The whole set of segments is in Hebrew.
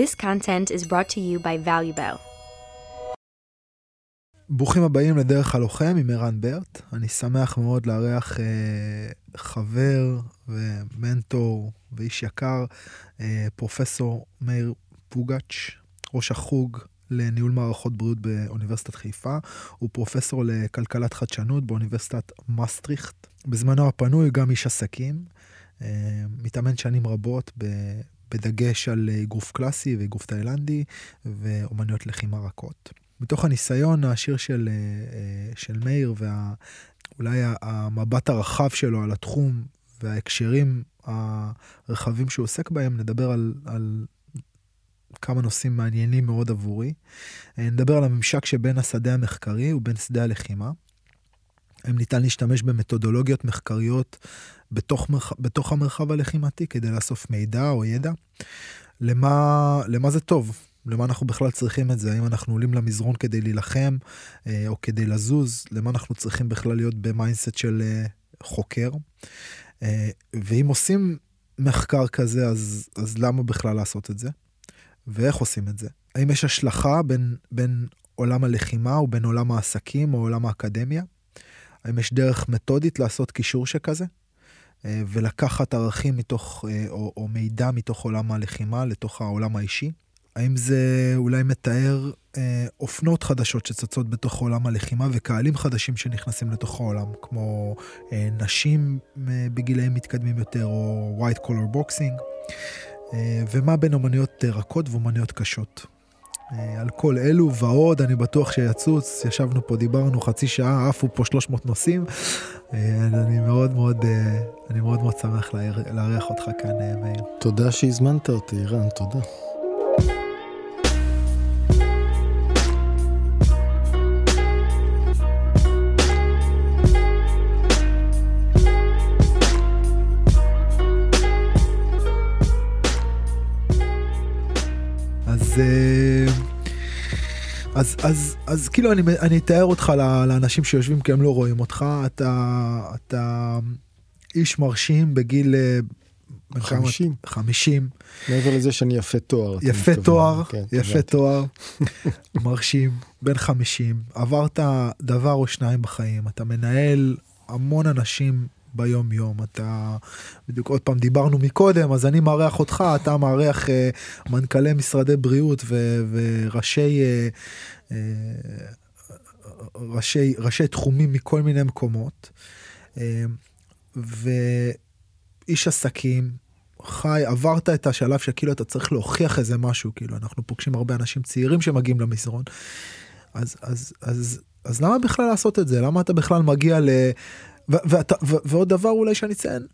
This content is brought to you by ValueBell. ברוכים הבאים לדרך הלוחם עם ערן ברט. אני שמח מאוד לארח אה, חבר ומנטור ואיש יקר, אה, פרופסור מאיר פוגאץ', ראש החוג לניהול מערכות בריאות באוניברסיטת חיפה. הוא פרופסור לכלכלת חדשנות באוניברסיטת מסטריכט. בזמנו הפנוי גם איש עסקים. אה, מתאמן שנים רבות בדגש על אגרוף קלאסי ואגרוף תאילנדי ואומנויות לחימה רכות. מתוך הניסיון העשיר של, אה, של מאיר ואולי המבט הרחב שלו על התחום וההקשרים הרחבים שהוא עוסק בהם, נדבר על, על כמה נושאים מעניינים מאוד עבורי. אה, נדבר על הממשק שבין השדה המחקרי ובין שדה הלחימה. האם ניתן להשתמש במתודולוגיות מחקריות בתוך, מרח... בתוך המרחב הלחימתי כדי לאסוף מידע או ידע? למה, למה זה טוב? למה אנחנו בכלל צריכים את זה? האם אנחנו עולים למזרון כדי להילחם אה, או כדי לזוז? למה אנחנו צריכים בכלל להיות ב mindset של אה, חוקר? אה, ואם עושים מחקר כזה, אז, אז למה בכלל לעשות את זה? ואיך עושים את זה? האם יש השלכה בין, בין עולם הלחימה ובין עולם העסקים או עולם האקדמיה? האם יש דרך מתודית לעשות קישור שכזה? ולקחת ערכים מתוך, או, או מידע מתוך עולם הלחימה לתוך העולם האישי? האם זה אולי מתאר אה, אופנות חדשות שצצות בתוך עולם הלחימה וקהלים חדשים שנכנסים לתוך העולם, כמו אה, נשים אה, בגילאים מתקדמים יותר, או white collar boxing, אה, ומה בין אומנויות רכות ואומנויות קשות. אה, על כל אלו ועוד, אני בטוח שיצוץ, ישבנו פה, דיברנו חצי שעה, עפו פה 300 נושאים. אה, אני מאוד מאוד, אה, אני מאוד מאוד שמח לארח אותך כאן, מאיר. תודה שהזמנת אותי, רן, תודה. אז, אז, אז כאילו אני, אני אתאר אותך לאנשים שיושבים כי הם לא רואים אותך, אתה, אתה איש מרשים בגיל... 50. אה, 50. מעבר לזה שאני יפה תואר. יפה תואר, כן, יפה תואר, מרשים, בן 50. עברת דבר או שניים בחיים, אתה מנהל המון אנשים ביום יום אתה בדיוק עוד פעם דיברנו מקודם אז אני מארח אותך אתה מארח uh, מנכ"לי משרדי בריאות ו, וראשי uh, uh, ראשי ראשי תחומים מכל מיני מקומות. uh, ואיש עסקים חי עברת את השלב שכאילו אתה צריך להוכיח איזה משהו כאילו אנחנו פוגשים הרבה אנשים צעירים שמגיעים למסרון. אז אז אז אז למה בכלל לעשות את זה? למה אתה בכלל מגיע ל... ועוד דבר אולי שאני אציין,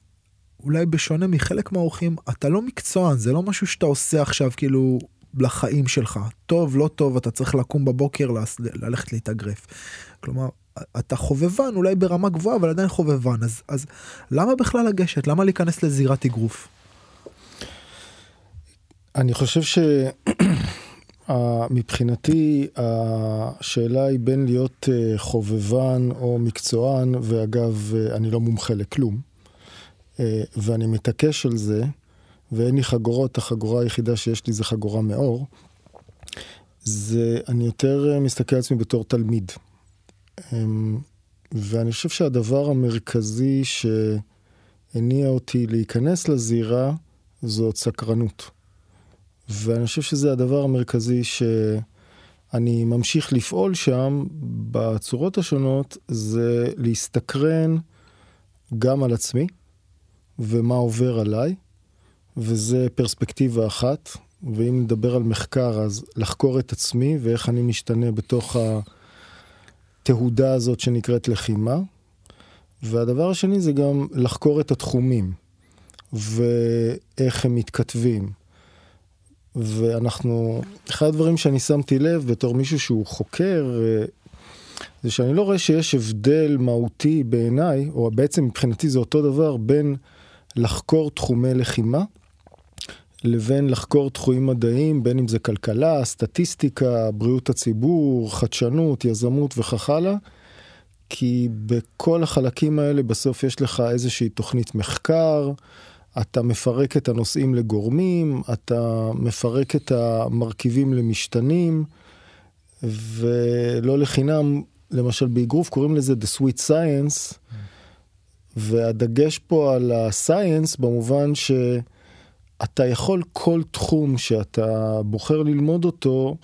אולי בשונה מחלק מהאורחים, אתה לא מקצוען, זה לא משהו שאתה עושה עכשיו כאילו לחיים שלך. טוב, לא טוב, אתה צריך לקום בבוקר, ללכת להתאגרף. כלומר, אתה חובבן, אולי ברמה גבוהה, אבל עדיין חובבן. אז, אז למה בכלל לגשת? למה להיכנס לזירת אגרוף? אני חושב ש... מבחינתי השאלה היא בין להיות אה, חובבן או מקצוען, ואגב, אה, אני לא מומחה לכלום, אה, ואני מתעקש על זה, ואין לי חגורות, החגורה היחידה שיש לי זה חגורה מאור, זה, אני יותר מסתכל על עצמי בתור תלמיד. אמ, ואני חושב שהדבר המרכזי שהניע אותי להיכנס לזירה זאת סקרנות. ואני חושב שזה הדבר המרכזי שאני ממשיך לפעול שם בצורות השונות, זה להסתקרן גם על עצמי ומה עובר עליי, וזה פרספקטיבה אחת. ואם נדבר על מחקר, אז לחקור את עצמי ואיך אני משתנה בתוך התהודה הזאת שנקראת לחימה. והדבר השני זה גם לחקור את התחומים ואיך הם מתכתבים. ואנחנו, אחד הדברים שאני שמתי לב בתור מישהו שהוא חוקר, אה, זה שאני לא רואה שיש הבדל מהותי בעיניי, או בעצם מבחינתי זה אותו דבר, בין לחקור תחומי לחימה, לבין לחקור תחומים מדעיים, בין אם זה כלכלה, סטטיסטיקה, בריאות הציבור, חדשנות, יזמות וכך הלאה. כי בכל החלקים האלה בסוף יש לך איזושהי תוכנית מחקר, אתה מפרק את הנושאים לגורמים, אתה מפרק את המרכיבים למשתנים, ולא לחינם, למשל באגרוף קוראים לזה The Sweet Science, והדגש פה על ה-science במובן שאתה יכול כל תחום שאתה בוחר ללמוד אותו,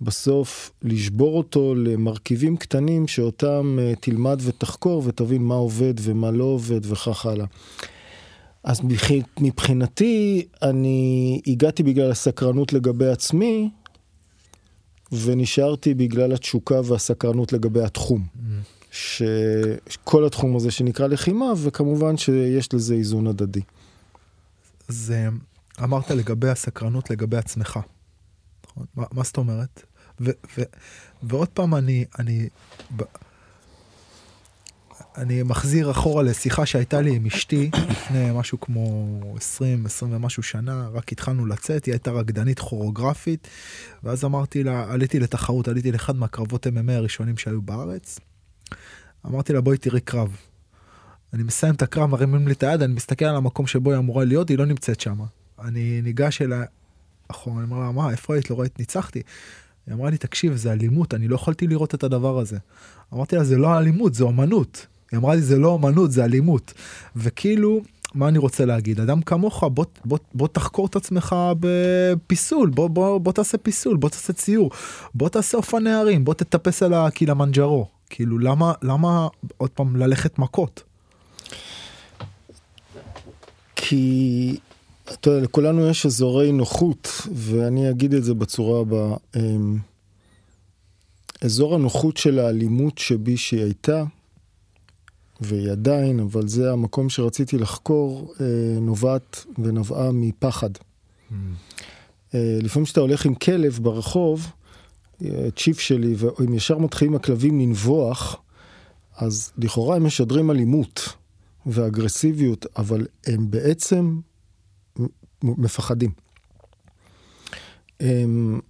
בסוף לשבור אותו למרכיבים קטנים שאותם uh, תלמד ותחקור ותבין מה עובד ומה לא עובד וכך הלאה. אז מבחינתי אני הגעתי בגלל הסקרנות לגבי עצמי ונשארתי בגלל התשוקה והסקרנות לגבי התחום. שכל התחום הזה שנקרא לחימה וכמובן שיש לזה איזון הדדי. זה אמרת לגבי הסקרנות לגבי עצמך. מה, מה זאת אומרת? ו, ו, ועוד פעם אני, אני, אני מחזיר אחורה לשיחה שהייתה לי עם אשתי לפני משהו כמו 20, 20 ומשהו שנה, רק התחלנו לצאת, היא הייתה רקדנית כוריאוגרפית, ואז אמרתי לה, עליתי לתחרות, עליתי לאחד מהקרבות MMA הראשונים שהיו בארץ. אמרתי לה, בואי תראי קרב. אני מסיים את הקרב, מרימים לי את היד, אני מסתכל על המקום שבו היא אמורה להיות, היא לא נמצאת שם. אני ניגש אליה אחורה, אני אומר לה, מה, איפה היית? לא ראית? ניצחתי. היא אמרה לי, תקשיב, זה אלימות, אני לא יכולתי לראות את הדבר הזה. אמרתי לה, זה לא אלימות, זה אומנות. היא אמרה לי, זה לא אומנות, זה אלימות. וכאילו, מה אני רוצה להגיד? אדם כמוך, בוא, בוא, בוא תחקור את עצמך בפיסול, בוא, בוא, בוא תעשה פיסול, בוא תעשה ציור, בוא תעשה אופני הרים, בוא תטפס על הקילמנג'רו. כאילו, למה, למה עוד פעם ללכת מכות? כי אתה יודע, לכולנו יש אזורי נוחות, ואני אגיד את זה בצורה הבאה. אמ, אזור הנוחות של האלימות שבי שהיא הייתה, והיא עדיין, אבל זה המקום שרציתי לחקור, אה, נובעת ונבעה מפחד. Mm. לפעמים כשאתה הולך עם כלב ברחוב, אה, צ'יפ שלי, והם ישר מתחילים הכלבים לנבוח, אז לכאורה הם משדרים אלימות ואגרסיביות, אבל הם בעצם מפחדים. הם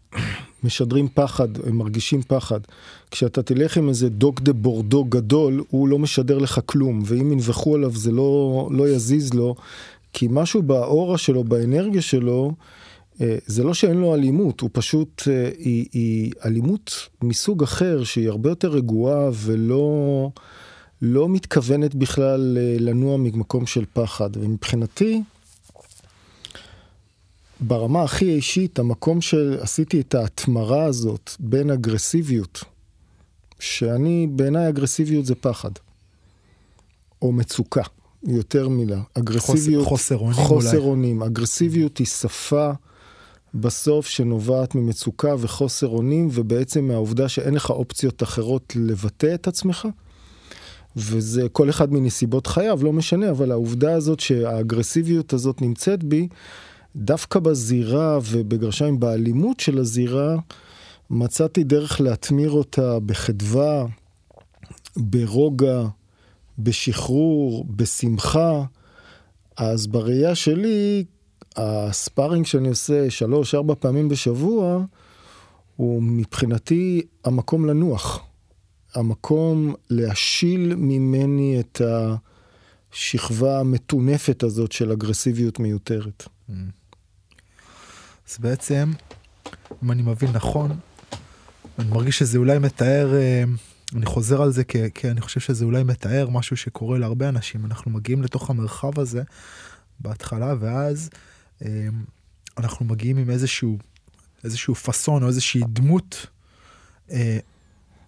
משדרים פחד, הם מרגישים פחד. כשאתה תלך עם איזה דוג דה בורדו גדול, הוא לא משדר לך כלום, ואם ינבחו עליו זה לא, לא יזיז לו, כי משהו באורה שלו, באנרגיה שלו, אה, זה לא שאין לו אלימות, הוא פשוט, אה, היא, היא אלימות מסוג אחר, שהיא הרבה יותר רגועה ולא לא מתכוונת בכלל אה, לנוע ממקום של פחד. ומבחינתי, ברמה הכי אישית, המקום שעשיתי את ההתמרה הזאת בין אגרסיביות, שאני, בעיניי אגרסיביות זה פחד. או מצוקה, יותר מילה. אגרסיביות, חוסר אונים חוסר אונים. אגרסיביות היא שפה בסוף שנובעת ממצוקה וחוסר אונים, ובעצם מהעובדה שאין לך אופציות אחרות לבטא את עצמך. וזה כל אחד מנסיבות חייו, לא משנה, אבל העובדה הזאת שהאגרסיביות הזאת נמצאת בי, דווקא בזירה ובגרשיים באלימות של הזירה, מצאתי דרך להתמיר אותה בחדווה, ברוגע, בשחרור, בשמחה. אז בראייה שלי, הספארינג שאני עושה שלוש-ארבע פעמים בשבוע, הוא מבחינתי המקום לנוח. המקום להשיל ממני את השכבה המטונפת הזאת של אגרסיביות מיותרת. Mm. אז בעצם, אם אני מבין נכון, אני מרגיש שזה אולי מתאר, אה, אני חוזר על זה כי, כי אני חושב שזה אולי מתאר משהו שקורה להרבה אנשים. אנחנו מגיעים לתוך המרחב הזה בהתחלה, ואז אה, אנחנו מגיעים עם איזשהו, איזשהו פאסון או איזושהי דמות, אה,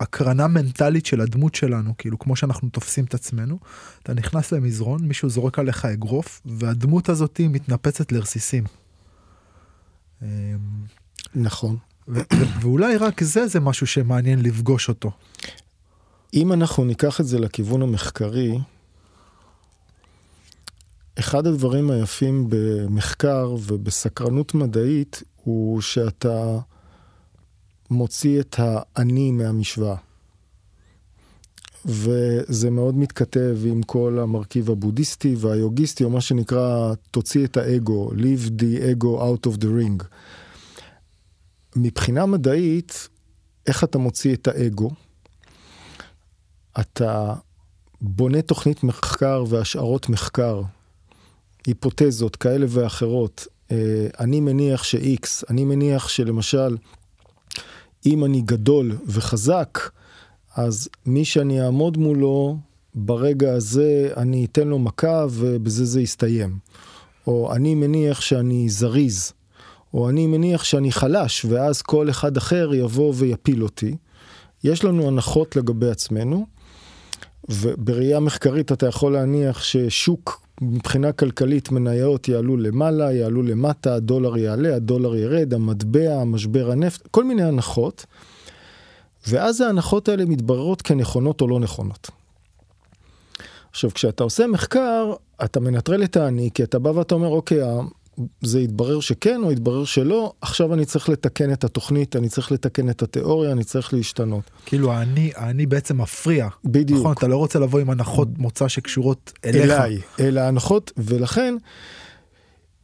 הקרנה מנטלית של הדמות שלנו, כאילו כמו שאנחנו תופסים את עצמנו. אתה נכנס למזרון, מישהו זורק עליך אגרוף, והדמות הזאת מתנפצת לרסיסים. נכון. ואולי רק זה, זה משהו שמעניין לפגוש אותו. אם אנחנו ניקח את זה לכיוון המחקרי, אחד הדברים היפים במחקר ובסקרנות מדעית הוא שאתה מוציא את האני מהמשוואה. וזה מאוד מתכתב עם כל המרכיב הבודהיסטי והיוגיסטי, או מה שנקרא, תוציא את האגו, leave the ego out of the ring. מבחינה מדעית, איך אתה מוציא את האגו? אתה בונה תוכנית מחקר והשערות מחקר היפותזות כאלה ואחרות, אה, אני מניח ש-X, אני מניח שלמשל, אם אני גדול וחזק, אז מי שאני אעמוד מולו, ברגע הזה אני אתן לו מכה ובזה זה יסתיים. או אני מניח שאני זריז, או אני מניח שאני חלש, ואז כל אחד אחר יבוא ויפיל אותי. יש לנו הנחות לגבי עצמנו, ובראייה מחקרית אתה יכול להניח ששוק מבחינה כלכלית מניות יעלו למעלה, יעלו למטה, הדולר יעלה, הדולר ירד, המטבע, משבר הנפט, כל מיני הנחות. ואז ההנחות האלה מתבררות כנכונות או לא נכונות. עכשיו, כשאתה עושה מחקר, אתה מנטרל את האני, כי אתה בא ואתה אומר, אוקיי, זה יתברר שכן או יתברר שלא, עכשיו אני צריך לתקן את התוכנית, אני צריך לתקן את התיאוריה, אני צריך להשתנות. כאילו האני, האני בעצם מפריע. בדיוק. נכון, אתה לא רוצה לבוא עם הנחות מוצא שקשורות אליך. אליי, אל ההנחות, ולכן,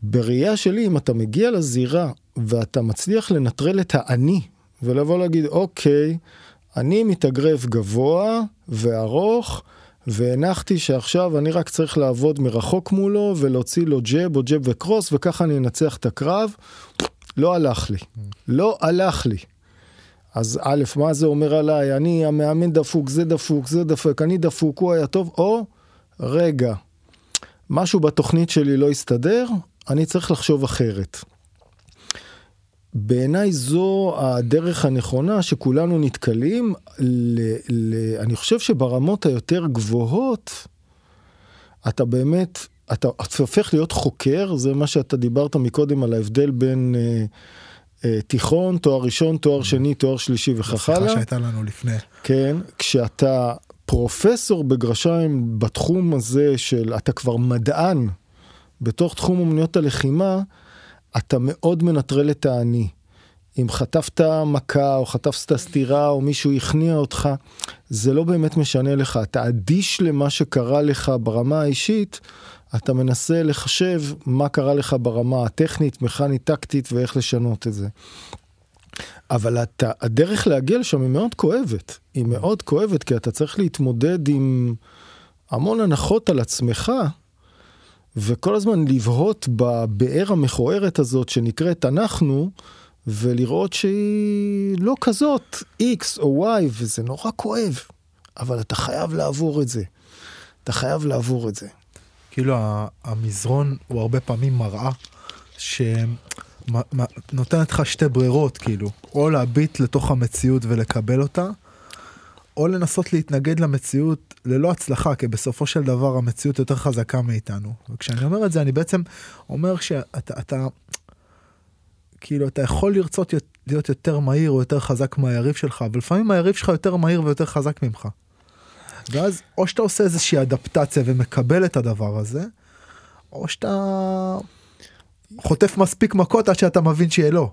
בראייה שלי, אם אתה מגיע לזירה ואתה מצליח לנטרל את האני, ולבוא להגיד, אוקיי, אני מתאגרף גבוה וארוך, והנחתי שעכשיו אני רק צריך לעבוד מרחוק מולו ולהוציא לו ג'ב או ג'ב וקרוס וככה אני אנצח את הקרב. לא הלך לי. לא הלך לי. אז א', מה זה אומר עליי? אני המאמן דפוק, זה דפוק, זה דפוק, אני דפוק, הוא היה טוב, או רגע, משהו בתוכנית שלי לא הסתדר, אני צריך לחשוב אחרת. בעיניי זו הדרך הנכונה שכולנו נתקלים, ל, ל, אני חושב שברמות היותר גבוהות, אתה באמת, אתה, אתה הופך להיות חוקר, זה מה שאתה דיברת מקודם על ההבדל בין אה, אה, תיכון, תואר ראשון, תואר שני, תואר שלישי וכך הלאה. השיחה שהייתה לנו לפני. כן, כשאתה פרופסור בגרשיים בתחום הזה של, אתה כבר מדען בתוך תחום אומנויות הלחימה, אתה מאוד מנטרל את האני. אם חטפת מכה או חטפת סטירה או מישהו הכניע אותך, זה לא באמת משנה לך. אתה אדיש למה שקרה לך ברמה האישית, אתה מנסה לחשב מה קרה לך ברמה הטכנית, מכנית, טקטית ואיך לשנות את זה. אבל אתה, הדרך להגיע לשם היא מאוד כואבת. היא מאוד כואבת כי אתה צריך להתמודד עם המון הנחות על עצמך. וכל הזמן לבהות בבאר המכוערת הזאת שנקראת אנחנו, ולראות שהיא לא כזאת X או Y, וזה נורא כואב, אבל אתה חייב לעבור את זה. אתה חייב לעבור את זה. כאילו המזרון הוא הרבה פעמים מראה שנותנת לך שתי ברירות, כאילו, או להביט לתוך המציאות ולקבל אותה, או לנסות להתנגד למציאות ללא הצלחה, כי בסופו של דבר המציאות יותר חזקה מאיתנו. וכשאני אומר את זה, אני בעצם אומר שאתה, אתה, כאילו, אתה יכול לרצות להיות יותר מהיר או יותר חזק מהיריב שלך, אבל לפעמים היריב שלך יותר מהיר ויותר חזק ממך. ואז או שאתה עושה איזושהי אדפטציה ומקבל את הדבר הזה, או שאתה חוטף מספיק מכות עד שאתה מבין שיהיה לא.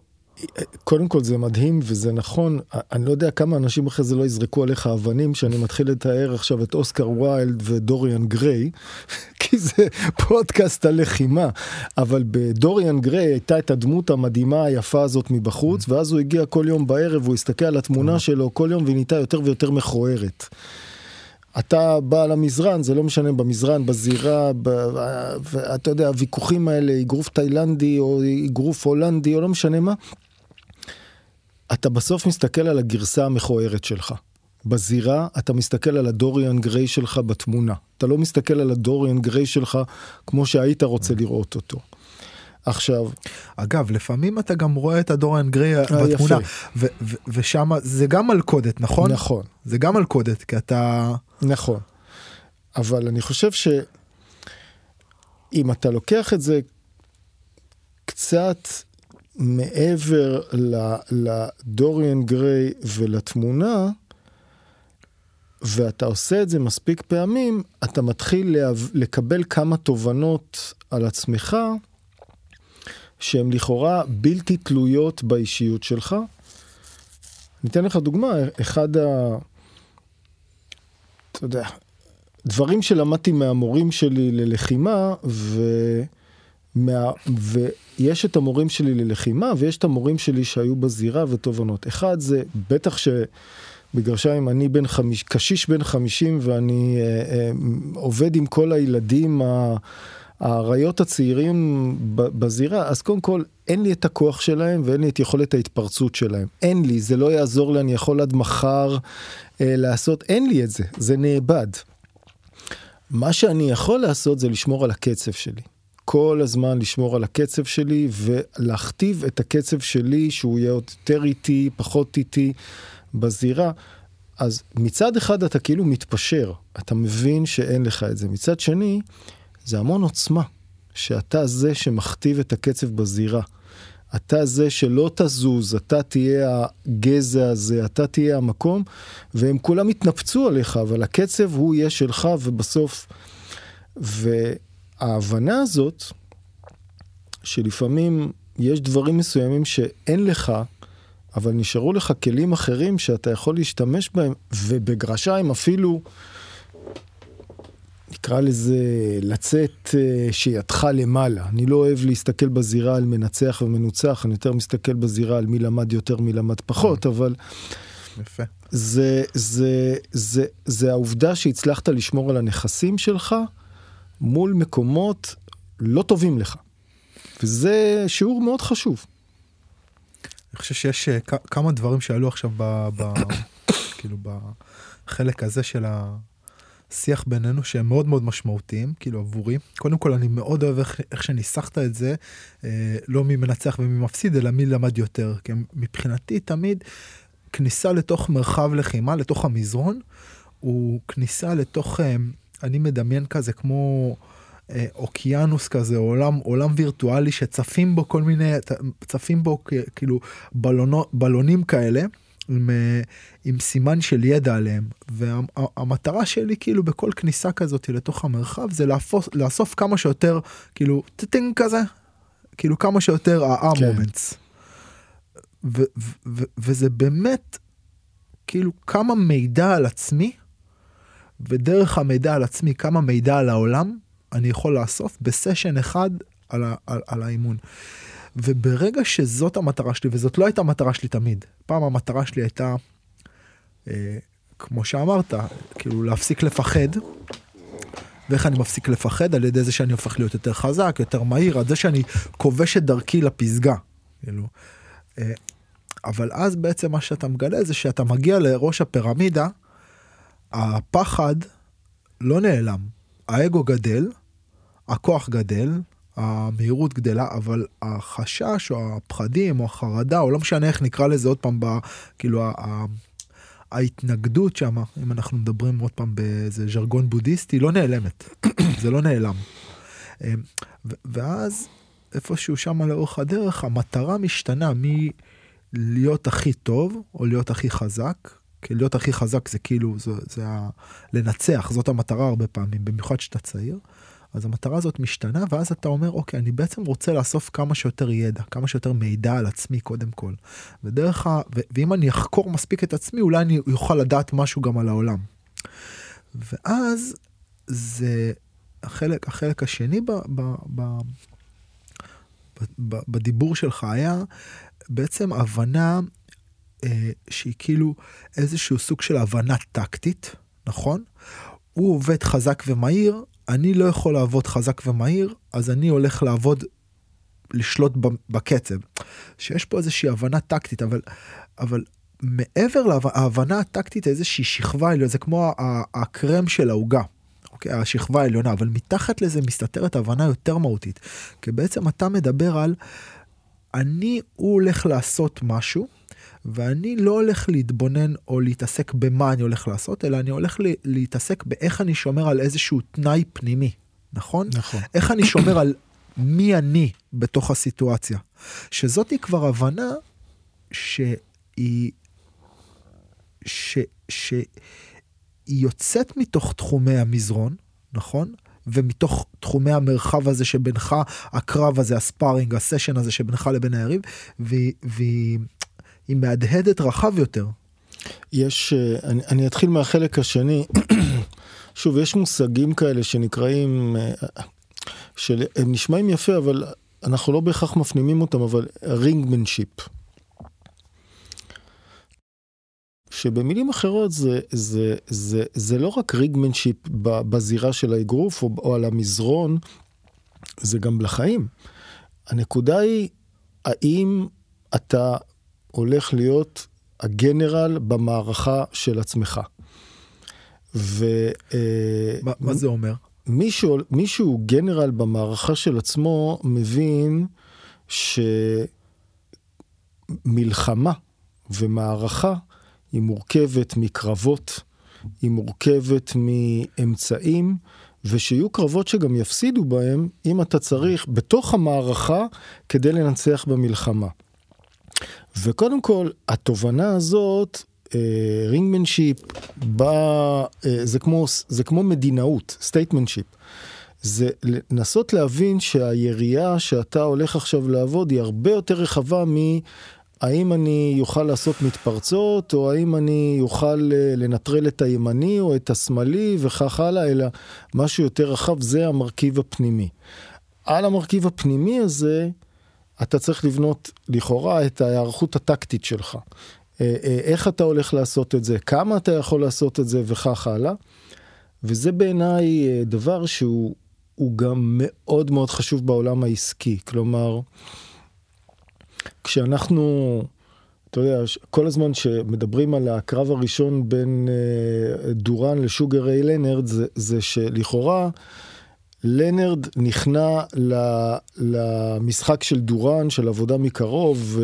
קודם כל זה מדהים וזה נכון, אני לא יודע כמה אנשים אחרי זה לא יזרקו עליך אבנים שאני מתחיל לתאר עכשיו את אוסקר ויילד ודוריאן גריי, כי זה פודקאסט הלחימה, אבל בדוריאן גריי הייתה את הדמות המדהימה היפה הזאת מבחוץ, ואז הוא הגיע כל יום בערב, הוא הסתכל על התמונה שלו כל יום והיא נהייתה יותר ויותר מכוערת. אתה בא למזרן, זה לא משנה, במזרן, בזירה, ב, ואתה יודע, הוויכוחים האלה, אגרוף תאילנדי או אגרוף הולנדי או לא משנה מה, אתה בסוף מסתכל על הגרסה המכוערת שלך. בזירה אתה מסתכל על הדוריאן גריי שלך בתמונה. אתה לא מסתכל על הדוריאן גריי שלך כמו שהיית רוצה לראות אותו. עכשיו... אגב, לפעמים אתה גם רואה את הדוריאן גריי אה, בתמונה, ושם זה גם מלכודת, נכון? נכון. זה גם מלכודת, כי אתה... נכון. אבל אני חושב שאם אתה לוקח את זה קצת מעבר לדוריאן גריי ולתמונה, ואתה עושה את זה מספיק פעמים, אתה מתחיל לקבל כמה תובנות על עצמך שהן לכאורה בלתי תלויות באישיות שלך. ניתן לך דוגמה, אחד ה... אתה יודע, דברים שלמדתי מהמורים שלי ללחימה, ו... מה... ויש את המורים שלי ללחימה, ויש את המורים שלי שהיו בזירה ותובנות. אחד זה, בטח שבגרשיים אני בן חמיש... קשיש בן חמישים ואני אה, אה, עובד עם כל הילדים. האריות הצעירים בזירה, אז קודם כל, אין לי את הכוח שלהם ואין לי את יכולת ההתפרצות שלהם. אין לי, זה לא יעזור לי, אני יכול עד מחר אה, לעשות, אין לי את זה, זה נאבד. מה שאני יכול לעשות זה לשמור על הקצב שלי. כל הזמן לשמור על הקצב שלי ולהכתיב את הקצב שלי שהוא יהיה יותר איטי, פחות איטי בזירה. אז מצד אחד אתה כאילו מתפשר, אתה מבין שאין לך את זה. מצד שני, זה המון עוצמה, שאתה זה שמכתיב את הקצב בזירה. אתה זה שלא תזוז, אתה תהיה הגזע הזה, אתה תהיה המקום, והם כולם יתנפצו עליך, אבל הקצב הוא יהיה שלך, ובסוף... וההבנה הזאת, שלפעמים יש דברים מסוימים שאין לך, אבל נשארו לך כלים אחרים שאתה יכול להשתמש בהם, ובגרשיים אפילו, נקרא לזה, לצאת אה, שידך למעלה. אני לא אוהב להסתכל בזירה על מנצח ומנוצח, אני יותר מסתכל בזירה על מי למד יותר, מי למד פחות, mm. אבל... יפה. זה, זה, זה, זה העובדה שהצלחת לשמור על הנכסים שלך מול מקומות לא טובים לך. וזה שיעור מאוד חשוב. אני חושב שיש uh, כמה דברים שעלו עכשיו ב, ב, כאילו בחלק הזה של השיח בינינו שהם מאוד מאוד משמעותיים כאילו עבורי קודם כל אני מאוד אוהב איך, איך שניסחת את זה אה, לא מי מנצח ומי מפסיד אלא מי למד יותר כי מבחינתי תמיד כניסה לתוך מרחב לחימה לתוך המזרון הוא כניסה לתוך אה, אני מדמיין כזה כמו. אה, אוקיינוס כזה עולם עולם וירטואלי שצפים בו כל מיני צפים בו כאילו בלונו, בלונים כאלה. עם, אה, עם סימן של ידע עליהם והמטרה שלי כאילו בכל כניסה כזאת לתוך המרחב זה לאפוס, לאסוף כמה שיותר כאילו טטינג כזה כאילו כמה שיותר ה-moments. כן. וזה באמת כאילו כמה מידע על עצמי ודרך המידע על עצמי כמה מידע על העולם אני יכול לאסוף בסשן אחד על, על, על האימון. וברגע שזאת המטרה שלי, וזאת לא הייתה המטרה שלי תמיד, פעם המטרה שלי הייתה, אה, כמו שאמרת, כאילו להפסיק לפחד. ואיך אני מפסיק לפחד? על ידי זה שאני הופך להיות יותר חזק, יותר מהיר, על זה שאני כובש את דרכי לפסגה. כאילו. אה, אבל אז בעצם מה שאתה מגלה זה שאתה מגיע לראש הפירמידה, הפחד לא נעלם. האגו גדל, הכוח גדל, המהירות גדלה, אבל החשש או הפחדים או החרדה, או לא משנה איך נקרא לזה עוד פעם, ב, כאילו ה, ההתנגדות שם, אם אנחנו מדברים עוד פעם באיזה ז'רגון בודהיסטי, לא נעלמת, זה לא נעלם. אמ, ואז איפשהו שם לאורך הדרך, המטרה משתנה מלהיות הכי טוב או להיות הכי חזק, להיות הכי חזק זה כאילו, זה, זה ה... לנצח, זאת המטרה הרבה פעמים, במיוחד שאתה צעיר. אז המטרה הזאת משתנה, ואז אתה אומר, אוקיי, אני בעצם רוצה לאסוף כמה שיותר ידע, כמה שיותר מידע על עצמי קודם כל. ודרך ה... ו... ואם אני אחקור מספיק את עצמי, אולי אני אוכל לדעת משהו גם על העולם. ואז זה החלק, החלק השני ב... ב... ב... ב... בדיבור שלך היה בעצם הבנה אה, שהיא כאילו איזשהו סוג של הבנה טקטית, נכון? הוא עובד חזק ומהיר, אני לא יכול לעבוד חזק ומהיר, אז אני הולך לעבוד, לשלוט בקצב. שיש פה איזושהי הבנה טקטית, אבל, אבל מעבר להבנה הטקטית, איזושהי שכבה זה כמו הקרם של העוגה. אוקיי, השכבה העליונה, אבל מתחת לזה מסתתרת הבנה יותר מהותית. כי בעצם אתה מדבר על, אני, הוא הולך לעשות משהו, ואני לא הולך להתבונן או להתעסק במה אני הולך לעשות, אלא אני הולך להתעסק באיך אני שומר על איזשהו תנאי פנימי, נכון? נכון. איך אני שומר על מי אני בתוך הסיטואציה. שזאת היא כבר הבנה שהיא, ש, שהיא יוצאת מתוך תחומי המזרון, נכון? ומתוך תחומי המרחב הזה שבינך, הקרב הזה, הספארינג, הסשן הזה שבינך לבין היריב, והיא היא מהדהדת רחב יותר. יש, אה, אני, אני אתחיל מהחלק השני. שוב, יש מושגים כאלה שנקראים, אה, שהם נשמעים יפה, אבל אנחנו לא בהכרח מפנימים אותם, אבל רינגמנשיפ. שבמילים אחרות זה, זה, זה, זה לא רק ריגמנשיפ בזירה של האגרוף או, או על המזרון, זה גם לחיים. הנקודה היא, האם אתה הולך להיות הגנרל במערכה של עצמך. ו... מה, מה זה אומר? מישהו, מישהו גנרל במערכה של עצמו מבין שמלחמה ומערכה היא מורכבת מקרבות, היא מורכבת מאמצעים, ושיהיו קרבות שגם יפסידו בהם, אם אתה צריך, בתוך המערכה, כדי לנצח במלחמה. וקודם כל, התובנה הזאת, ringmanship, אה, אה, זה, זה כמו מדינאות, statesmanship. זה לנסות להבין שהירייה שאתה הולך עכשיו לעבוד היא הרבה יותר רחבה מ... האם אני יוכל לעשות מתפרצות, או האם אני יוכל אה, לנטרל את הימני או את השמאלי וכך הלאה, אלא משהו יותר רחב, זה המרכיב הפנימי. על המרכיב הפנימי הזה, אתה צריך לבנות לכאורה את ההיערכות הטקטית שלך. אה, אה, איך אתה הולך לעשות את זה, כמה אתה יכול לעשות את זה וכך הלאה. וזה בעיניי דבר שהוא גם מאוד מאוד חשוב בעולם העסקי. כלומר, כשאנחנו, אתה יודע, כל הזמן שמדברים על הקרב הראשון בין אה, דורן לשוגר ריי לנרד, זה, זה שלכאורה לנרד נכנע למשחק של דורן, של עבודה מקרוב,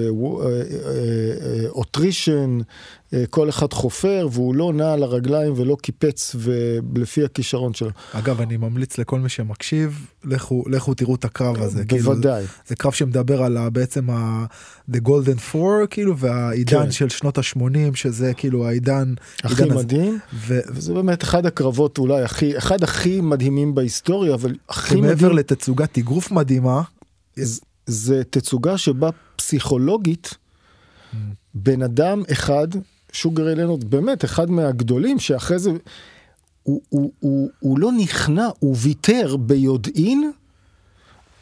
אוטרישן, כל אחד חופר, והוא לא נע על הרגליים ולא קיפץ לפי הכישרון שלו. אגב, אני ממליץ לכל מי שמקשיב, לכו, לכו תראו את הקרב הזה. בוודאי. כאילו, זה קרב שמדבר על בעצם ה... The Golden Four, כאילו, והעידן כן. של שנות ה-80, שזה כאילו העידן... הכי מדהים, ו... וזה באמת אחד הקרבות אולי הכי, אחד הכי מדהימים בהיסטוריה, אבל הכי מדהים... מעבר לתצוגת אגרוף מדהימה. זה, זה תצוגה שבה פסיכולוגית, mm. בן אדם אחד שוגר אלינו באמת אחד מהגדולים שאחרי זה הוא, הוא, הוא, הוא לא נכנע, הוא ויתר ביודעין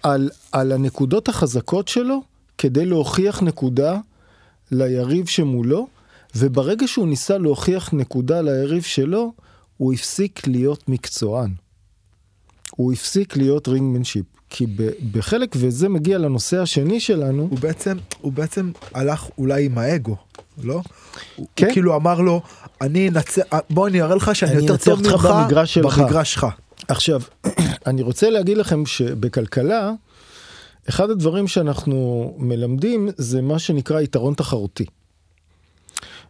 על, על הנקודות החזקות שלו כדי להוכיח נקודה ליריב שמולו, וברגע שהוא ניסה להוכיח נקודה ליריב שלו, הוא הפסיק להיות מקצוען. הוא הפסיק להיות רינגמנשיפ. כי בחלק, וזה מגיע לנושא השני שלנו. הוא בעצם, הוא בעצם הלך אולי עם האגו, לא? כן. הוא כאילו אמר לו, אני אנצח, בוא אני אראה לך שאני יותר טוב ממך במגרש שלך. במגרש שלך. עכשיו, אני רוצה להגיד לכם שבכלכלה, אחד הדברים שאנחנו מלמדים זה מה שנקרא יתרון תחרותי.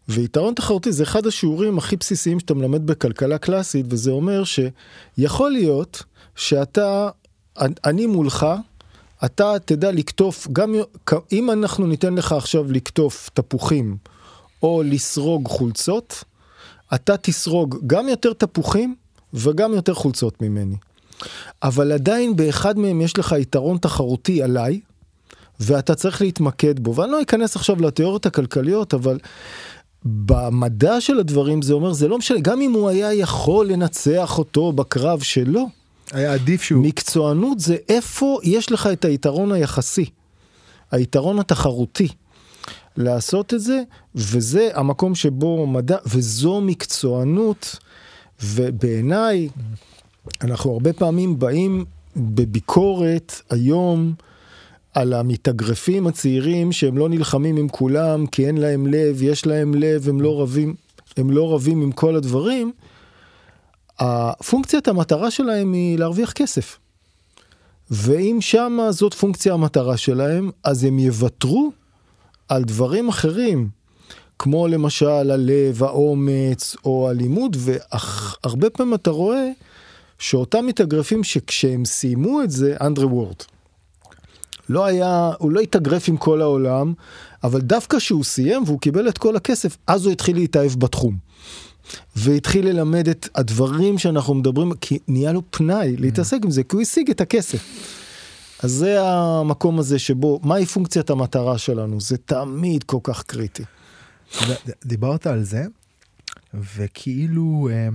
ויתרון תחרותי זה אחד השיעורים הכי בסיסיים שאתה מלמד בכלכלה קלאסית, וזה אומר שיכול להיות שאתה, אני מולך, אתה תדע לקטוף, גם אם אנחנו ניתן לך עכשיו לקטוף תפוחים או לסרוג חולצות, אתה תסרוג גם יותר תפוחים וגם יותר חולצות ממני. אבל עדיין באחד מהם יש לך יתרון תחרותי עליי, ואתה צריך להתמקד בו. ואני לא אכנס עכשיו לתיאוריות הכלכליות, אבל במדע של הדברים זה אומר, זה לא משנה, גם אם הוא היה יכול לנצח אותו בקרב שלו, היה עדיף שהוא... מקצוענות זה איפה יש לך את היתרון היחסי, היתרון התחרותי. לעשות את זה, וזה המקום שבו מדע, וזו מקצוענות, ובעיניי, אנחנו הרבה פעמים באים בביקורת היום על המתאגרפים הצעירים שהם לא נלחמים עם כולם כי אין להם לב, יש להם לב, הם לא רבים, הם לא רבים עם כל הדברים. הפונקציית המטרה שלהם היא להרוויח כסף. ואם שמה זאת פונקציה המטרה שלהם, אז הם יוותרו על דברים אחרים, כמו למשל הלב, האומץ או הלימוד, והרבה פעמים אתה רואה שאותם מתאגרפים שכשהם סיימו את זה, אנדרי וורד. לא היה, הוא לא התאגרף עם כל העולם, אבל דווקא כשהוא סיים והוא קיבל את כל הכסף, אז הוא התחיל להתאהב בתחום. והתחיל ללמד את הדברים שאנחנו מדברים, כי נהיה לו פנאי להתעסק עם זה, כי הוא השיג את הכסף. אז זה המקום הזה שבו, מהי פונקציית המטרה שלנו? זה תמיד כל כך קריטי. דיברת על זה, וכאילו אה,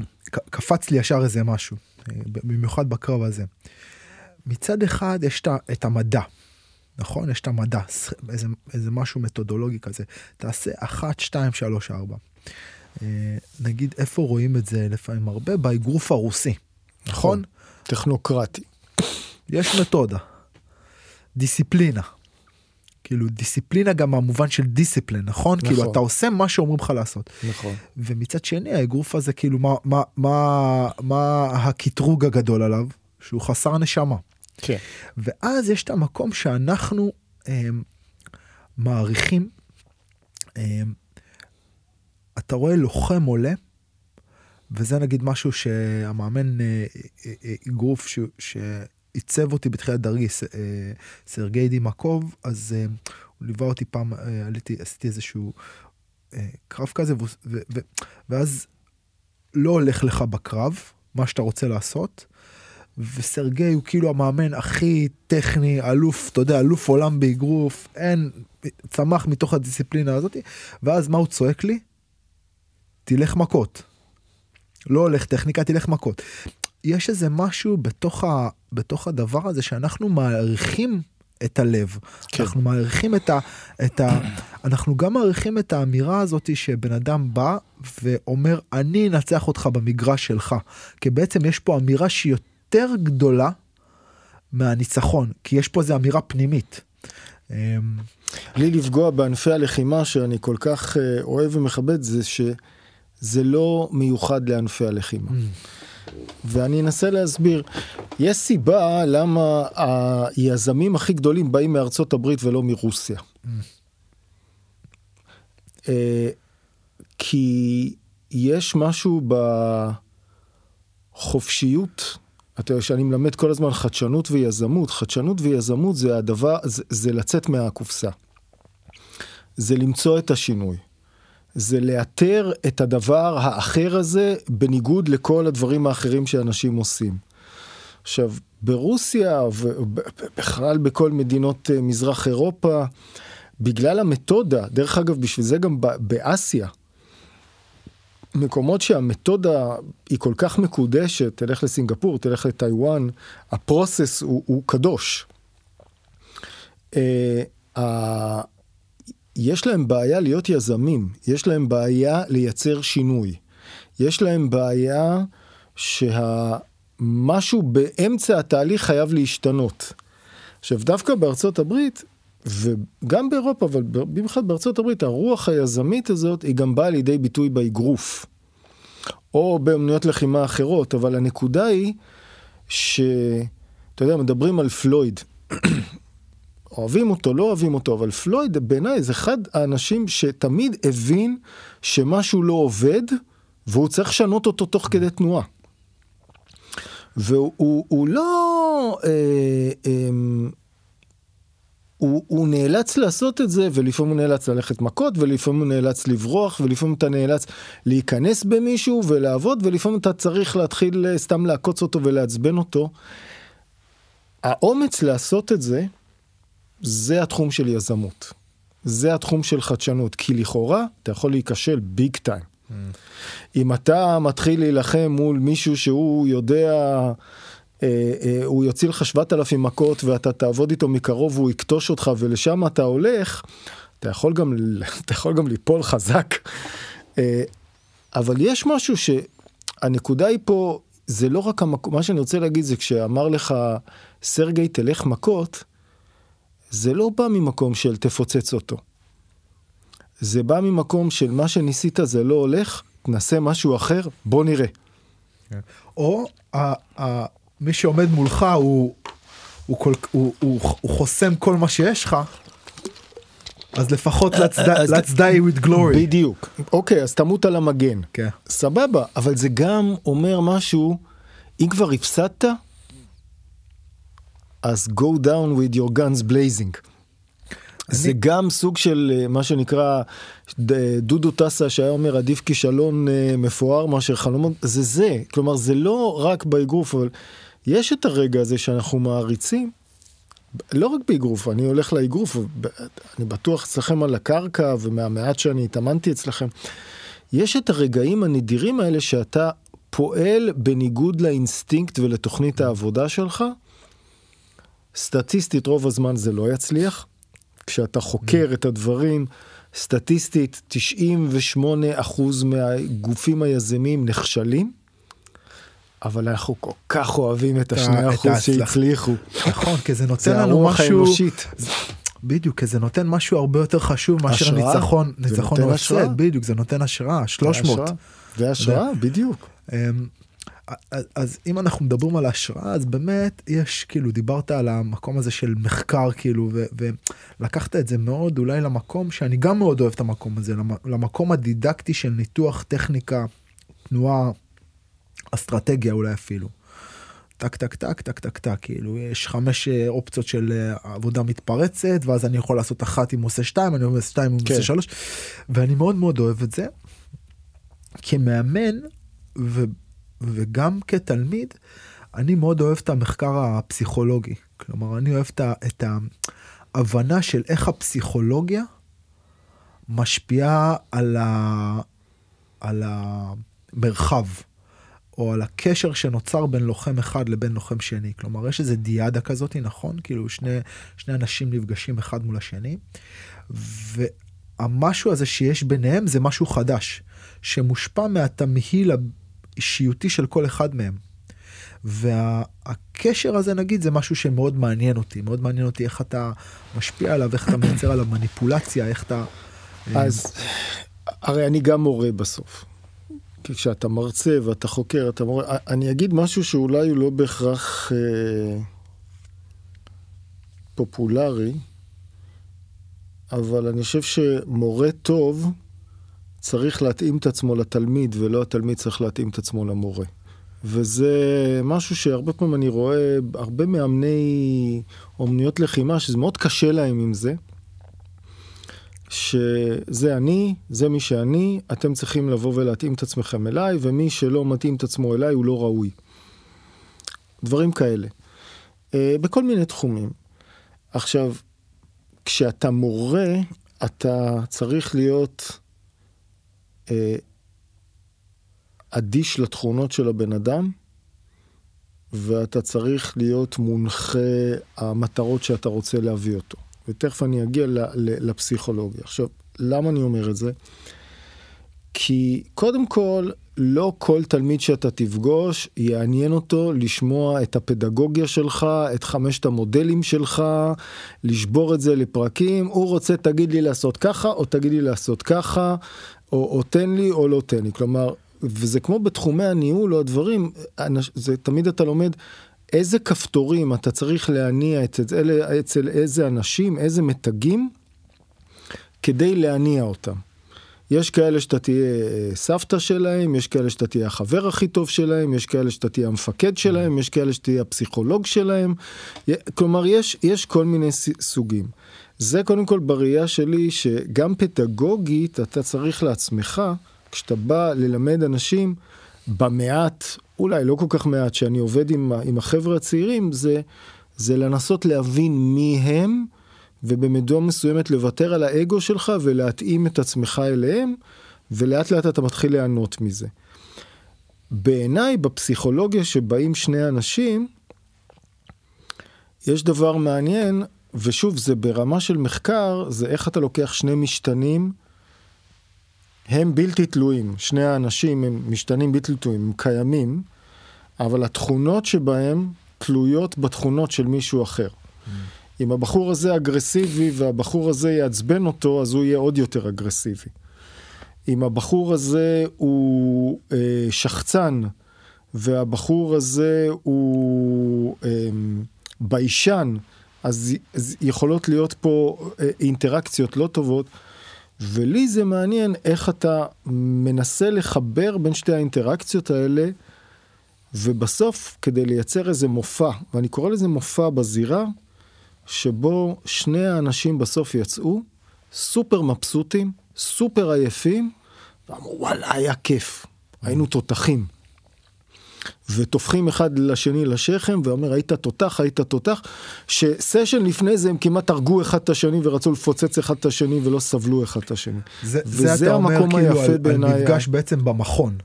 קפץ לי ישר איזה משהו, אה, במיוחד בקרב הזה. מצד אחד יש את המדע, נכון? יש את המדע, איזה, איזה משהו מתודולוגי כזה. תעשה אחת, שתיים, שלוש, ארבע. אה, נגיד איפה רואים את זה לפעמים הרבה? באגרוף הרוסי, נכון? טכנוקרטי. יש מתודה. דיסציפלינה. כאילו דיסציפלינה גם במובן של דיסציפלין נכון? כאילו נכון. אתה עושה מה שאומרים לך לעשות. נכון. ומצד שני האגרוף הזה כאילו מה מה מה מה הקטרוג הגדול עליו שהוא חסר נשמה. כן. ואז יש את המקום שאנחנו הם, מעריכים. הם, אתה רואה לוחם עולה, וזה נגיד משהו שהמאמן אה, אה, אה, אגרוף ש- שעיצב אותי בתחילת דרגי, ס- אה, סרגי דימקוב, אז אה, הוא ליווה אותי פעם, אה, עליתי, עשיתי איזשהו קרב כזה, והוא- ו- ו- ואז לא הולך לך בקרב, מה שאתה רוצה לעשות. וסרגי הוא כאילו המאמן הכי טכני, אלוף, אתה יודע, אלוף עולם באגרוף, אין, צמח מתוך הדיסציפלינה הזאת, ואז מה הוא צועק לי? תלך מכות. לא הולך טכניקה, תלך מכות. יש איזה משהו בתוך, ה, בתוך הדבר הזה שאנחנו מעריכים את הלב. כן. אנחנו מעריכים את ה, את ה... אנחנו גם מעריכים את האמירה הזאת שבן אדם בא ואומר, אני אנצח אותך במגרש שלך. כי בעצם יש פה אמירה שהיא יותר גדולה מהניצחון, כי יש פה איזו אמירה פנימית. אמ, בלי לפגוע בענפי הלחימה שאני כל כך אה, אוהב ומכבד, זה שזה לא מיוחד לענפי הלחימה. ואני אנסה להסביר. יש סיבה למה היזמים הכי גדולים באים מארצות הברית ולא מרוסיה. אה, כי יש משהו בחופשיות, אתה יודע, שאני מלמד כל הזמן חדשנות ויזמות, חדשנות ויזמות זה הדבר, זה, זה לצאת מהקופסה. זה למצוא את השינוי. זה לאתר את הדבר האחר הזה בניגוד לכל הדברים האחרים שאנשים עושים. עכשיו, ברוסיה ובכלל בכל מדינות אה, מזרח אירופה, בגלל המתודה, דרך אגב, בשביל זה גם באסיה, מקומות שהמתודה היא כל כך מקודשת, תלך לסינגפור, תלך לטיוואן, הפרוסס הוא, הוא קדוש. ה- יש להם בעיה להיות יזמים, יש להם בעיה לייצר שינוי. יש להם בעיה שהמשהו באמצע התהליך חייב להשתנות. עכשיו, דווקא בארצות הברית, וגם באירופה, אבל במיוחד בארצות הברית, הרוח היזמית הזאת היא גם באה לידי ביטוי באגרוף. או באמנויות לחימה אחרות, אבל הנקודה היא שאתה יודע, מדברים על פלויד. אוהבים אותו, לא אוהבים אותו, אבל פלויד בעיניי זה אחד האנשים שתמיד הבין שמשהו לא עובד, והוא צריך לשנות אותו תוך כדי תנועה. והוא הוא, הוא לא... אה, אה, הוא, הוא נאלץ לעשות את זה, ולפעמים הוא נאלץ ללכת מכות, ולפעמים הוא נאלץ לברוח, ולפעמים אתה נאלץ להיכנס במישהו ולעבוד, ולפעמים אתה צריך להתחיל אה, סתם לעקוץ אותו ולעצבן אותו. האומץ לעשות את זה, זה התחום של יזמות. זה התחום של חדשנות, כי לכאורה אתה יכול להיכשל ביג טיים. Mm. אם אתה מתחיל להילחם מול מישהו שהוא יודע, אה, אה, הוא יוציא לך 7,000 מכות ואתה תעבוד איתו מקרוב והוא יקטוש אותך ולשם אתה הולך, אתה יכול גם, אתה יכול גם ליפול חזק. אה, אבל יש משהו שהנקודה היא פה, זה לא רק המקום, מה שאני רוצה להגיד זה כשאמר לך סרגי תלך מכות, זה לא בא ממקום של תפוצץ אותו. זה בא ממקום של מה שניסית זה לא הולך, תנסה משהו אחר, בוא נראה. או ה- ה- מי שעומד מולך הוא, הוא, כל, הוא, הוא, הוא חוסם כל מה שיש לך, אז לפחות let's, die, אז- let's die with glory. בדיוק. אוקיי, אז תמות על המגן. כן. סבבה, אבל זה גם אומר משהו, אם כבר הפסדת, אז go down with your guns blazing. זה גם סוג של אה, מה שנקרא דודו טסה שהיה אומר עדיף כישלון אה, מפואר מאשר חלומות זה זה כלומר זה לא רק באגרוף אבל יש את הרגע הזה שאנחנו מעריצים. לא רק באגרוף אני הולך לאגרוף אני בטוח אצלכם על הקרקע ומהמעט שאני התאמנתי אצלכם. יש את הרגעים הנדירים האלה שאתה פועל בניגוד לאינסטינקט ולתוכנית העבודה שלך. סטטיסטית רוב הזמן זה לא יצליח. כשאתה חוקר את הדברים, סטטיסטית 98% מהגופים היזמים נכשלים. אבל אנחנו כל כך אוהבים את השני אחוז שהצליחו. נכון, כי זה נותן לנו משהו... זה. בדיוק, כי זה נותן משהו הרבה יותר חשוב מאשר ניצחון, ניצחון או הפסד, בדיוק, זה נותן השראה, 300. זה השראה, בדיוק. אמ, אז אם אנחנו מדברים על השראה, אז באמת יש, כאילו, דיברת על המקום הזה של מחקר, כאילו, ולקחת את זה מאוד אולי למקום שאני גם מאוד אוהב את המקום הזה, למקום הדידקטי של ניתוח טכניקה, תנועה, אסטרטגיה אולי אפילו. טק טק טק טק טק טק כאילו יש חמש אה, אופציות של אה, עבודה מתפרצת ואז אני יכול לעשות אחת אם עושה שתיים אני עושה שתיים אם כן. עושה שלוש ואני מאוד מאוד אוהב את זה. כמאמן ו, וגם כתלמיד אני מאוד אוהב את המחקר הפסיכולוגי כלומר אני אוהב את ההבנה של איך הפסיכולוגיה משפיעה על, ה, על המרחב. או על הקשר שנוצר בין לוחם אחד לבין לוחם שני. כלומר, יש איזה דיאדה כזאת, נכון? כאילו שני, שני אנשים נפגשים אחד מול השני, והמשהו הזה שיש ביניהם זה משהו חדש, שמושפע מהתמהיל האישיותי של כל אחד מהם. והקשר הזה נגיד זה משהו שמאוד מעניין אותי, מאוד מעניין אותי איך אתה משפיע עליו, איך אתה מייצר עליו מניפולציה, איך אתה... אז הרי אני גם מורה בסוף. כי כשאתה מרצה ואתה חוקר, אתה מורה... אני אגיד משהו שאולי הוא לא בהכרח אה, פופולרי, אבל אני חושב שמורה טוב צריך להתאים את עצמו לתלמיד, ולא התלמיד צריך להתאים את עצמו למורה. וזה משהו שהרבה פעמים אני רואה, הרבה מאמני אומנויות לחימה, שזה מאוד קשה להם עם זה. שזה אני, זה מי שאני, אתם צריכים לבוא ולהתאים את עצמכם אליי, ומי שלא מתאים את עצמו אליי הוא לא ראוי. דברים כאלה. אה, בכל מיני תחומים. עכשיו, כשאתה מורה, אתה צריך להיות אה, אדיש לתכונות של הבן אדם, ואתה צריך להיות מונחה המטרות שאתה רוצה להביא אותו. ותכף אני אגיע לפסיכולוגיה. עכשיו, למה אני אומר את זה? כי קודם כל, לא כל תלמיד שאתה תפגוש, יעניין אותו לשמוע את הפדגוגיה שלך, את חמשת המודלים שלך, לשבור את זה לפרקים. הוא רוצה, תגיד לי לעשות ככה, או תגיד לי לעשות ככה, או, או תן לי או לא תן לי. כלומר, וזה כמו בתחומי הניהול או הדברים, זה תמיד אתה לומד איזה כפתורים אתה צריך להניע אצל, אצל איזה אנשים, איזה מתגים, כדי להניע אותם. יש כאלה שאתה תהיה אה, סבתא שלהם, יש כאלה שאתה תהיה החבר הכי טוב שלהם, יש כאלה שאתה תהיה המפקד שלהם, יש כאלה שתהיה הפסיכולוג שלהם. כלומר, יש, יש כל מיני סוגים. זה קודם כל בראייה שלי, שגם פדגוגית אתה צריך לעצמך, כשאתה בא ללמד אנשים, במעט, אולי לא כל כך מעט, שאני עובד עם, עם החבר'ה הצעירים, זה, זה לנסות להבין מי הם, ובמידה מסוימת לוותר על האגו שלך ולהתאים את עצמך אליהם, ולאט לאט אתה מתחיל ליהנות מזה. בעיניי, בפסיכולוגיה שבאים שני אנשים, יש דבר מעניין, ושוב, זה ברמה של מחקר, זה איך אתה לוקח שני משתנים, הם בלתי תלויים, שני האנשים הם משתנים בלתי תלויים, הם קיימים, אבל התכונות שבהם תלויות בתכונות של מישהו אחר. Mm. אם הבחור הזה אגרסיבי והבחור הזה יעצבן אותו, אז הוא יהיה עוד יותר אגרסיבי. אם הבחור הזה הוא אה, שחצן והבחור הזה הוא אה, ביישן, אז, אז יכולות להיות פה אה, אינטראקציות לא טובות. ולי זה מעניין איך אתה מנסה לחבר בין שתי האינטראקציות האלה, ובסוף, כדי לייצר איזה מופע, ואני קורא לזה מופע בזירה, שבו שני האנשים בסוף יצאו סופר מבסוטים, סופר עייפים, ואמרו וואלה היה כיף, היינו תותחים. וטופחים אחד לשני לשכם, ואומר, היית תותח, היית תותח, שסשן לפני זה הם כמעט הרגו אחד את השני ורצו לפוצץ אחד את השני ולא סבלו אחד את השני. זה, וזה זה המקום כאילו היפה על, בעיניי. על מפגש בעצם במכון.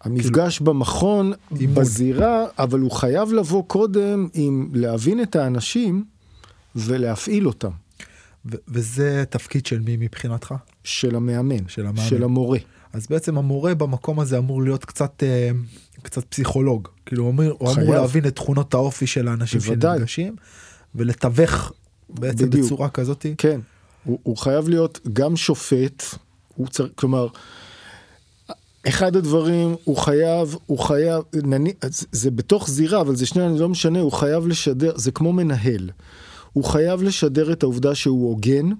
המפגש כאילו... במכון, אימון. בזירה, אבל הוא חייב לבוא קודם עם להבין את האנשים ולהפעיל אותם. ו- וזה תפקיד של מי מבחינתך? של המאמן, של המאמן. של המורה. אז בעצם המורה במקום הזה אמור להיות קצת, אה, קצת פסיכולוג. כאילו הוא אמור, הוא. אמור להבין את תכונות האופי של האנשים. שנפגשים, ולתווך בעצם בדיוק. בצורה כזאת. כן, הוא, הוא חייב להיות גם שופט, הוא צריך, כלומר, אחד הדברים, הוא חייב, הוא חייב, נני, זה, זה בתוך זירה, אבל זה שנייה, לא משנה, הוא חייב לשדר, זה כמו מנהל. הוא חייב לשדר את העובדה שהוא הוגן,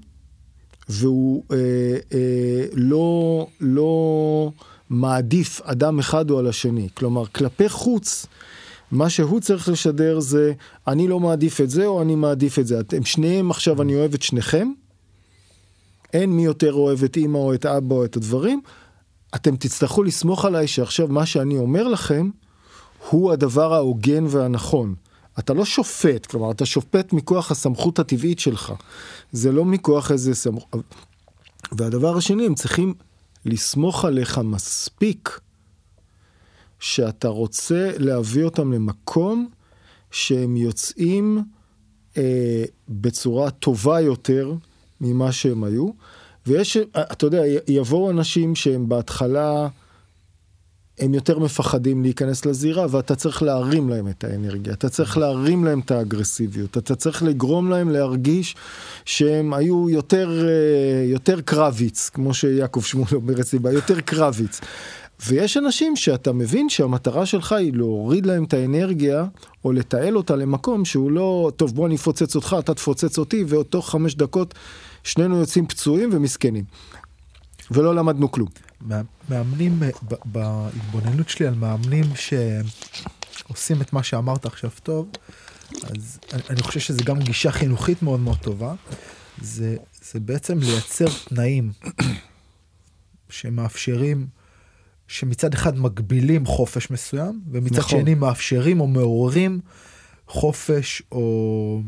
והוא אה, אה, לא, לא מעדיף אדם אחד או על השני. כלומר, כלפי חוץ, מה שהוא צריך לשדר זה, אני לא מעדיף את זה או אני מעדיף את זה. אתם שניהם עכשיו, אני אוהב את שניכם. אין מי יותר אוהב את אימא או את אבא או את הדברים. אתם תצטרכו לסמוך עליי שעכשיו מה שאני אומר לכם הוא הדבר ההוגן והנכון. אתה לא שופט, כלומר אתה שופט מכוח הסמכות הטבעית שלך. זה לא מכוח איזה סמכות. והדבר השני, הם צריכים לסמוך עליך מספיק שאתה רוצה להביא אותם למקום שהם יוצאים אה, בצורה טובה יותר ממה שהם היו. ויש, אתה יודע, יבואו אנשים שהם בהתחלה, הם יותר מפחדים להיכנס לזירה, ואתה צריך להרים להם את האנרגיה, אתה צריך להרים להם את האגרסיביות, אתה צריך לגרום להם להרגיש שהם היו יותר, אה, יותר קרביץ, כמו שיעקב שמואל אומר אצלי, יותר קרביץ. ויש אנשים שאתה מבין שהמטרה שלך היא להוריד להם את האנרגיה, או לתעל אותה למקום שהוא לא, טוב בוא אני אפוצץ אותך, אתה תפוצץ אותי, ותוך חמש דקות שנינו יוצאים פצועים ומסכנים. ולא למדנו כלום. מאמנים, ב- בהתבוננות שלי על מאמנים שעושים את מה שאמרת עכשיו טוב, אז אני, אני חושב שזה גם גישה חינוכית מאוד מאוד טובה. זה, זה בעצם לייצר תנאים שמאפשרים, שמצד אחד מגבילים חופש מסוים, ומצד נכון. שני מאפשרים או מעוררים חופש או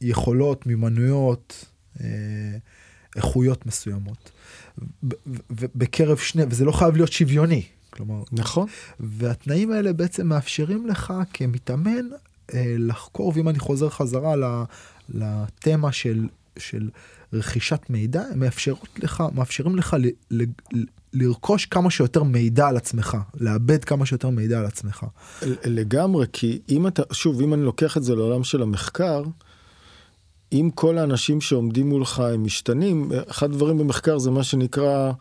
יכולות, מיומנויות, אה, איכויות מסוימות. ב- ו- ובקרב שני, וזה לא חייב להיות שוויוני. כלומר, נכון. והתנאים האלה בעצם מאפשרים לך כמתאמן אה, לחקור, ואם אני חוזר חזרה לתמה של, של רכישת מידע, הם מאפשרות לך, מאפשרים לך ל, ל, ל, לרכוש כמה שיותר מידע על עצמך, לאבד כמה שיותר מידע על עצמך. לגמרי, כי אם אתה, שוב, אם אני לוקח את זה לעולם של המחקר, אם כל האנשים שעומדים מולך הם משתנים, אחד הדברים במחקר זה מה שנקרא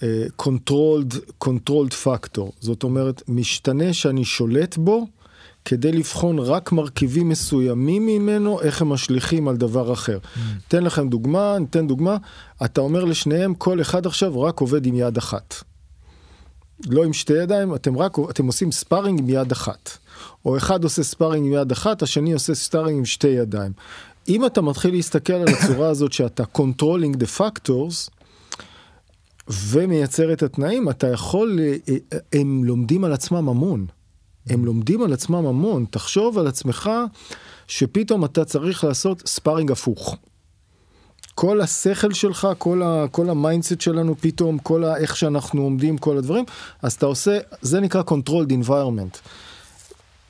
uh, controlled, controlled factor. זאת אומרת, משתנה שאני שולט בו, כדי לבחון רק מרכיבים מסוימים ממנו, איך הם משליכים על דבר אחר. Mm. אתן לכם דוגמה, ניתן דוגמה, אתה אומר לשניהם, כל אחד עכשיו רק עובד עם יד אחת. לא עם שתי ידיים, אתם רק, אתם עושים sparring עם יד אחת. או אחד עושה sparring עם יד אחת, השני עושה sparring עם שתי ידיים. אם אתה מתחיל להסתכל על הצורה הזאת שאתה controlling the factors, ומייצר את התנאים, אתה יכול, הם לומדים על עצמם המון. הם לומדים על עצמם המון. תחשוב על עצמך שפתאום אתה צריך לעשות sparring הפוך. כל השכל שלך, כל, ה, כל ה mindset שלנו פתאום, כל ה, איך שאנחנו עומדים, כל הדברים, אז אתה עושה, זה נקרא controlled environment.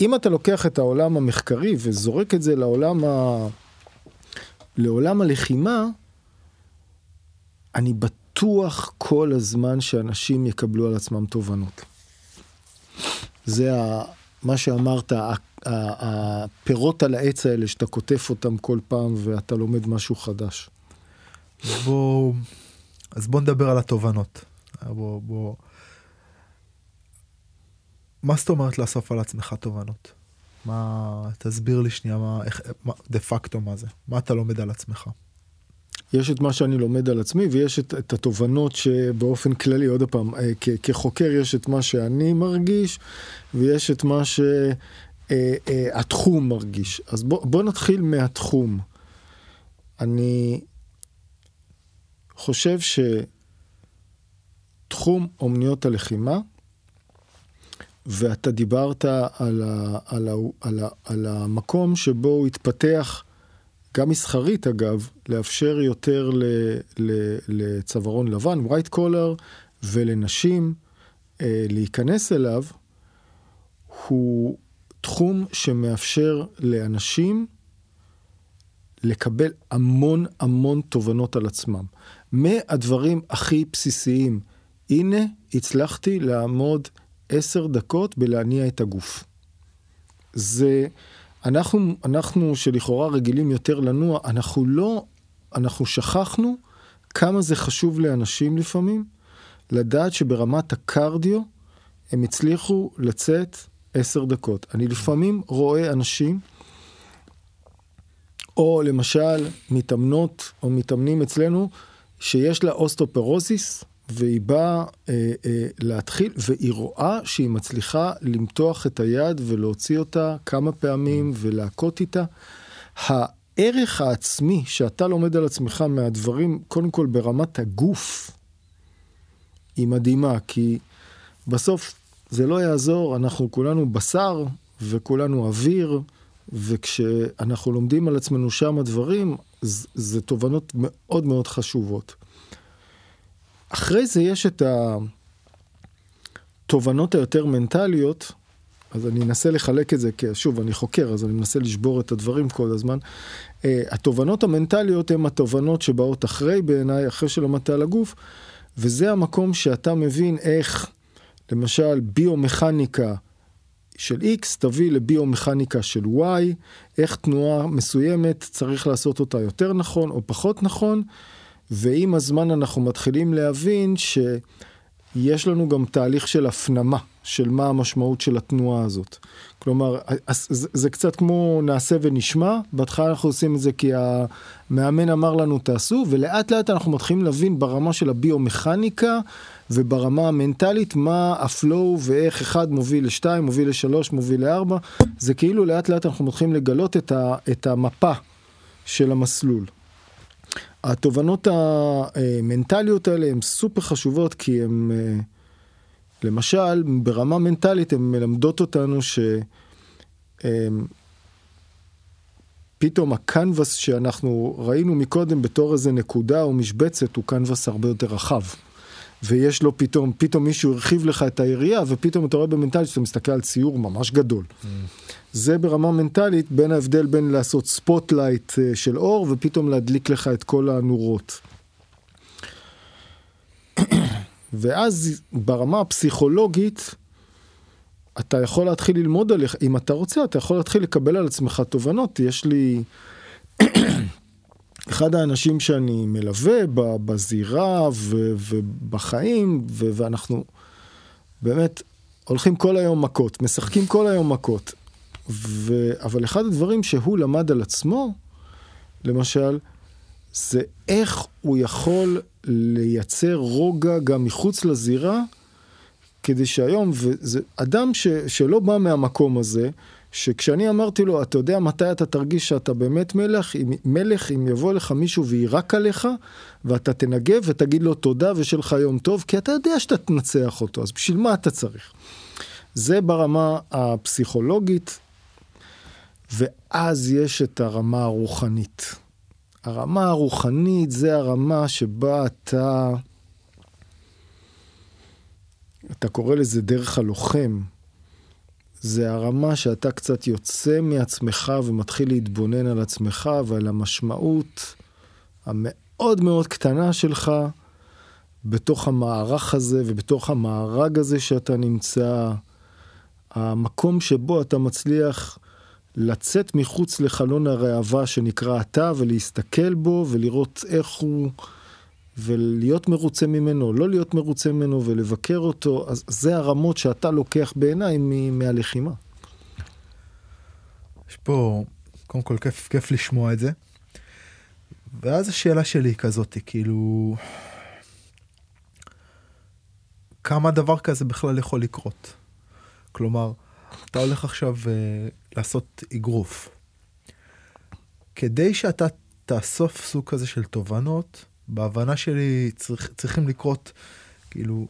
אם אתה לוקח את העולם המחקרי וזורק את זה לעולם, ה, לעולם הלחימה, אני בטוח כל הזמן שאנשים יקבלו על עצמם תובנות. זה ה, מה שאמרת, הפירות על העץ האלה שאתה קוטף אותם כל פעם ואתה לומד משהו חדש. בוא, אז בוא נדבר על התובנות. בוא, בוא. מה זאת אומרת לאסוף על עצמך תובנות? מה, תסביר לי שנייה, מה, איך, מה, דה פקטו מה זה? מה אתה לומד על עצמך? יש את מה שאני לומד על עצמי ויש את, את התובנות שבאופן כללי, עוד פעם, אה, כ, כחוקר יש את מה שאני מרגיש ויש את מה שהתחום מרגיש. אז בוא, בוא נתחיל מהתחום. אני חושב שתחום אומניות הלחימה, ואתה דיברת על, ה, על, ה, על, ה, על המקום שבו הוא התפתח, גם מסחרית אגב, לאפשר יותר ל, ל, לצווארון לבן, white collar, ולנשים אה, להיכנס אליו, הוא תחום שמאפשר לאנשים לקבל המון המון תובנות על עצמם. מהדברים הכי בסיסיים, הנה הצלחתי לעמוד עשר דקות בלהניע את הגוף. זה, אנחנו, אנחנו שלכאורה רגילים יותר לנוע, אנחנו לא, אנחנו שכחנו כמה זה חשוב לאנשים לפעמים, לדעת שברמת הקרדיו הם הצליחו לצאת עשר דקות. אני לפעמים רואה אנשים, או למשל מתאמנות או מתאמנים אצלנו, שיש לה אוסטאופורוזיס, והיא באה אה, אה, להתחיל, והיא רואה שהיא מצליחה למתוח את היד ולהוציא אותה כמה פעמים ולהכות איתה. הערך העצמי שאתה לומד על עצמך מהדברים, קודם כל ברמת הגוף, היא מדהימה, כי בסוף זה לא יעזור, אנחנו כולנו בשר וכולנו אוויר, וכשאנחנו לומדים על עצמנו שם הדברים, זה תובנות מאוד מאוד חשובות. אחרי זה יש את התובנות היותר מנטליות, אז אני אנסה לחלק את זה, כי שוב, אני חוקר, אז אני מנסה לשבור את הדברים כל הזמן. Uh, התובנות המנטליות הן התובנות שבאות אחרי בעיניי, אחרי שלמדת על הגוף, וזה המקום שאתה מבין איך, למשל, ביומכניקה של X תביא לביומכניקה של Y, איך תנועה מסוימת צריך לעשות אותה יותר נכון או פחות נכון. ועם הזמן אנחנו מתחילים להבין שיש לנו גם תהליך של הפנמה של מה המשמעות של התנועה הזאת. כלומר, זה, קצת כמו נעשה ונשמע, בהתחלה אנחנו עושים את זה כי המאמן אמר לנו תעשו, ולאט לאט אנחנו מתחילים להבין ברמה של הביומכניקה וברמה המנטלית מה הפלואו ואיך אחד מוביל לשתיים, מוביל לשלוש, מוביל לארבע, זה כאילו לאט לאט אנחנו מתחילים לגלות את המפה של המסלול. התובנות המנטליות האלה הן סופר חשובות כי הן, אה, למשל, ברמה מנטלית הן מלמדות אותנו שפתאום הקנבס שאנחנו ראינו מקודם בתור איזה נקודה או משבצת הוא קנבס הרבה יותר רחב. ויש לו פתאום, פתאום מישהו הרחיב לך את היריעה ופתאום אתה רואה במנטלית שאתה מסתכל על ציור ממש גדול. Mm. זה ברמה מנטלית בין ההבדל בין לעשות spotlight אה, של אור ופתאום להדליק לך את כל הנורות. ואז ברמה הפסיכולוגית, אתה יכול להתחיל ללמוד עליך, אם אתה רוצה, אתה יכול להתחיל לקבל על עצמך תובנות. יש לי, אחד האנשים שאני מלווה בזירה ובחיים, ואנחנו באמת הולכים כל היום מכות, משחקים כל היום מכות. ו... אבל אחד הדברים שהוא למד על עצמו, למשל, זה איך הוא יכול לייצר רוגע גם מחוץ לזירה, כדי שהיום, וזה אדם ש... שלא בא מהמקום הזה, שכשאני אמרתי לו, אתה יודע מתי אתה תרגיש שאתה באמת מלך, אם, מלך אם יבוא לך מישהו ויירק עליך, ואתה תנגב ותגיד לו תודה ושיהיה לך יום טוב, כי אתה יודע שאתה תנצח אותו, אז בשביל מה אתה צריך? זה ברמה הפסיכולוגית, ואז יש את הרמה הרוחנית. הרמה הרוחנית זה הרמה שבה אתה, אתה קורא לזה דרך הלוחם. זה הרמה שאתה קצת יוצא מעצמך ומתחיל להתבונן על עצמך ועל המשמעות המאוד מאוד קטנה שלך בתוך המערך הזה ובתוך המארג הזה שאתה נמצא. המקום שבו אתה מצליח לצאת מחוץ לחלון הראווה שנקרא אתה ולהסתכל בו ולראות איך הוא ולהיות מרוצה ממנו, לא להיות מרוצה ממנו ולבקר אותו, אז זה הרמות שאתה לוקח בעיניי מהלחימה. יש פה, קודם כל כיף, כיף לשמוע את זה. ואז השאלה שלי היא כזאת, כאילו, כמה דבר כזה בכלל יכול לקרות? כלומר, אתה הולך עכשיו uh, לעשות אגרוף. כדי שאתה תאסוף סוג כזה של תובנות, בהבנה שלי צריך, צריכים לקרות כאילו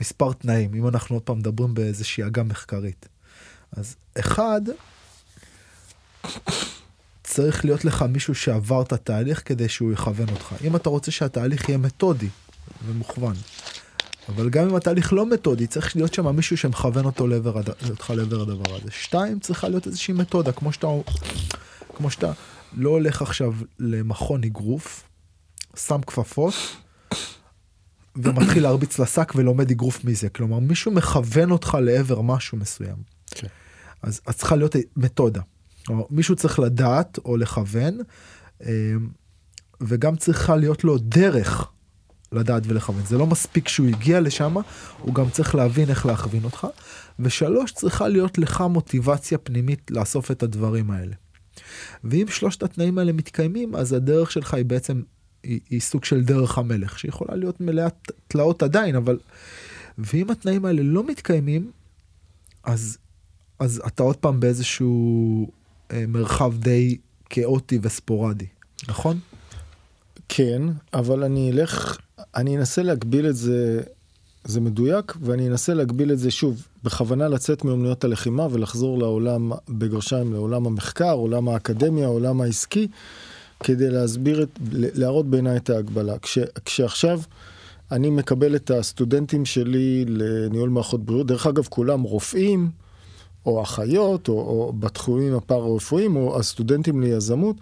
מספר תנאים, אם אנחנו עוד פעם מדברים באיזושהי אגה מחקרית. אז אחד, צריך להיות לך מישהו שעבר את התהליך כדי שהוא יכוון אותך. אם אתה רוצה שהתהליך יהיה מתודי ומוכוון, אבל גם אם התהליך לא מתודי, צריך להיות שם מישהו שמכוון אותו לעבר, אותך לעבר הדבר הזה. שתיים, צריכה להיות איזושהי מתודה, כמו שאתה, כמו שאתה לא הולך עכשיו למכון אגרוף, שם כפפות, ומתחיל להרביץ לשק ולומד אגרוף מזה. כלומר, מישהו מכוון אותך לעבר משהו מסוים. כן. אז, אז צריכה להיות מתודה. כלומר, מישהו צריך לדעת או לכוון, אה, וגם צריכה להיות לו דרך לדעת ולכוון. זה לא מספיק שהוא הגיע לשם, הוא גם צריך להבין איך להכווין אותך. ושלוש, צריכה להיות לך מוטיבציה פנימית לאסוף את הדברים האלה. ואם שלושת התנאים האלה מתקיימים, אז הדרך שלך היא בעצם, היא, היא סוג של דרך המלך, שיכולה להיות מלאת תלאות עדיין, אבל... ואם התנאים האלה לא מתקיימים, אז, אז אתה עוד פעם באיזשהו אה, מרחב די כאוטי וספורדי, נכון? כן, אבל אני אלך, אני אנסה להגביל את זה, זה מדויק, ואני אנסה להגביל את זה שוב, בכוונה לצאת מאומנויות הלחימה ולחזור לעולם, בגרשיים, לעולם המחקר, עולם האקדמיה, עולם העסקי, כדי להסביר, את, להראות בעיניי את ההגבלה. כש, כשעכשיו אני מקבל את הסטודנטים שלי לניהול מערכות בריאות, דרך אגב, כולם רופאים, או אחיות, או, או בתחומים הפארה-רפואיים, או הסטודנטים ליזמות.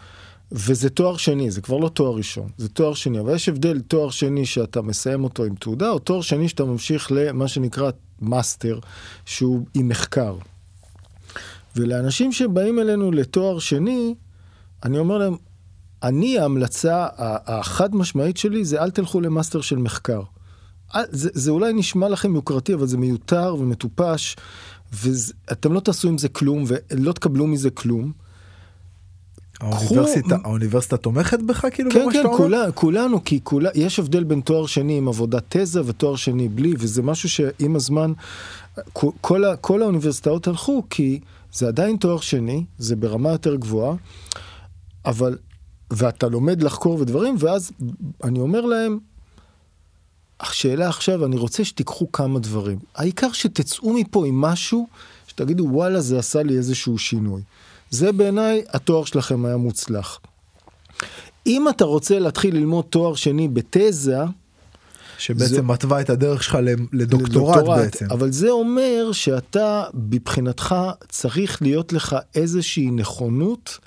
וזה תואר שני, זה כבר לא תואר ראשון, זה תואר שני, אבל יש הבדל תואר שני שאתה מסיים אותו עם תעודה, או תואר שני שאתה ממשיך למה שנקרא מאסטר, שהוא עם מחקר. ולאנשים שבאים אלינו לתואר שני, אני אומר להם, אני ההמלצה החד משמעית שלי זה אל תלכו למאסטר של מחקר. זה, זה אולי נשמע לכם יוקרתי, אבל זה מיותר ומטופש, ואתם לא תעשו עם זה כלום ולא תקבלו מזה כלום. האוניברסיטה, קחו... האוניברסיטה תומכת בך כאילו כן, כן, כולה, כולנו, כי כולה, יש הבדל בין תואר שני עם עבודת תזה ותואר שני בלי, וזה משהו שעם הזמן, כל, כל האוניברסיטאות הלכו, כי זה עדיין תואר שני, זה ברמה יותר גבוהה, אבל, ואתה לומד לחקור ודברים, ואז אני אומר להם, השאלה עכשיו, אני רוצה שתיקחו כמה דברים. העיקר שתצאו מפה עם משהו, שתגידו, וואלה, זה עשה לי איזשהו שינוי. זה בעיניי התואר שלכם היה מוצלח. אם אתה רוצה להתחיל ללמוד תואר שני בתזה, שבעצם זה... מתווה את הדרך שלך לדוקטורט, לדוקטורט בעצם. אבל זה אומר שאתה, מבחינתך, צריך להיות לך איזושהי נכונות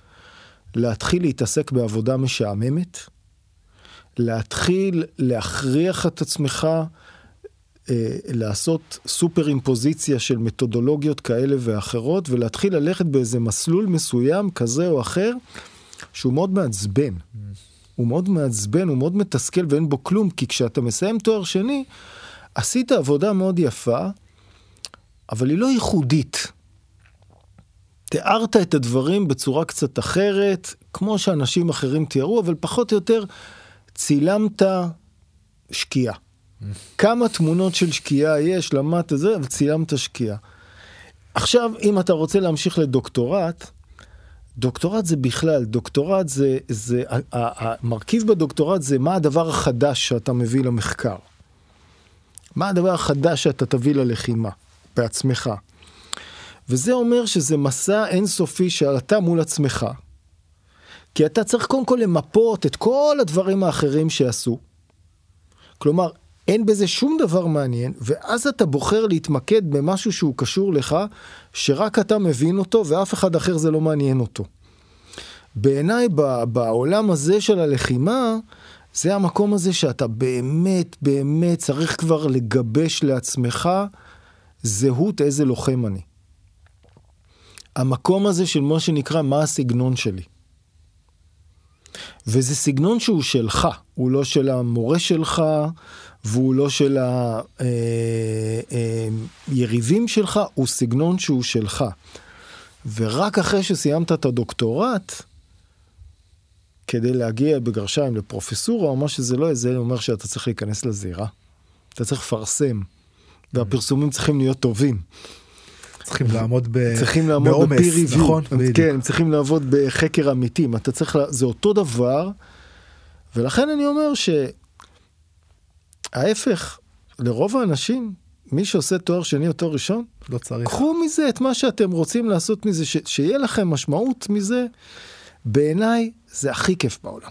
להתחיל להתעסק בעבודה משעממת, להתחיל להכריח את עצמך אה, לעשות סופר אימפוזיציה של מתודולוגיות כאלה ואחרות, ולהתחיל ללכת באיזה מסלול מסוים כזה או אחר, שהוא מאוד מעצבן. הוא מאוד מעצבן, הוא מאוד מתסכל ואין בו כלום, כי כשאתה מסיים תואר שני, עשית עבודה מאוד יפה, אבל היא לא ייחודית. תיארת את הדברים בצורה קצת אחרת, כמו שאנשים אחרים תיארו, אבל פחות או יותר צילמת שקיעה. כמה תמונות של שקיעה יש, למדת זה, וצילמת שקיעה. עכשיו, אם אתה רוצה להמשיך לדוקטורט, דוקטורט זה בכלל, דוקטורט זה, זה, המרכיב בדוקטורט זה מה הדבר החדש שאתה מביא למחקר. מה הדבר החדש שאתה תביא ללחימה, בעצמך. וזה אומר שזה מסע אינסופי שאתה מול עצמך. כי אתה צריך קודם כל למפות את כל הדברים האחרים שעשו. כלומר, אין בזה שום דבר מעניין, ואז אתה בוחר להתמקד במשהו שהוא קשור לך, שרק אתה מבין אותו ואף אחד אחר זה לא מעניין אותו. בעיניי בעולם הזה של הלחימה, זה המקום הזה שאתה באמת באמת צריך כבר לגבש לעצמך זהות איזה לוחם אני. המקום הזה של מה שנקרא מה הסגנון שלי. וזה סגנון שהוא שלך, הוא לא של המורה שלך, והוא לא של היריבים אה, אה, שלך, הוא סגנון שהוא שלך. ורק אחרי שסיימת את הדוקטורט, כדי להגיע בגרשיים לפרופסורה או מה שזה לא יהיה, זה אומר שאתה צריך להיכנס לזירה. אתה צריך לפרסם, והפרסומים צריכים להיות טובים. צריכים לעמוד ב... צריכים לעמוד בעומס, נכון? כן, הם צריכים לעבוד בחקר אמיתי. אתה צריך, זה אותו דבר, ולכן אני אומר ש... ההפך, לרוב האנשים, מי שעושה תואר שני או תואר ראשון, לא צריך. קחו מזה את מה שאתם רוצים לעשות מזה, ש- שיהיה לכם משמעות מזה. בעיניי זה הכי כיף בעולם.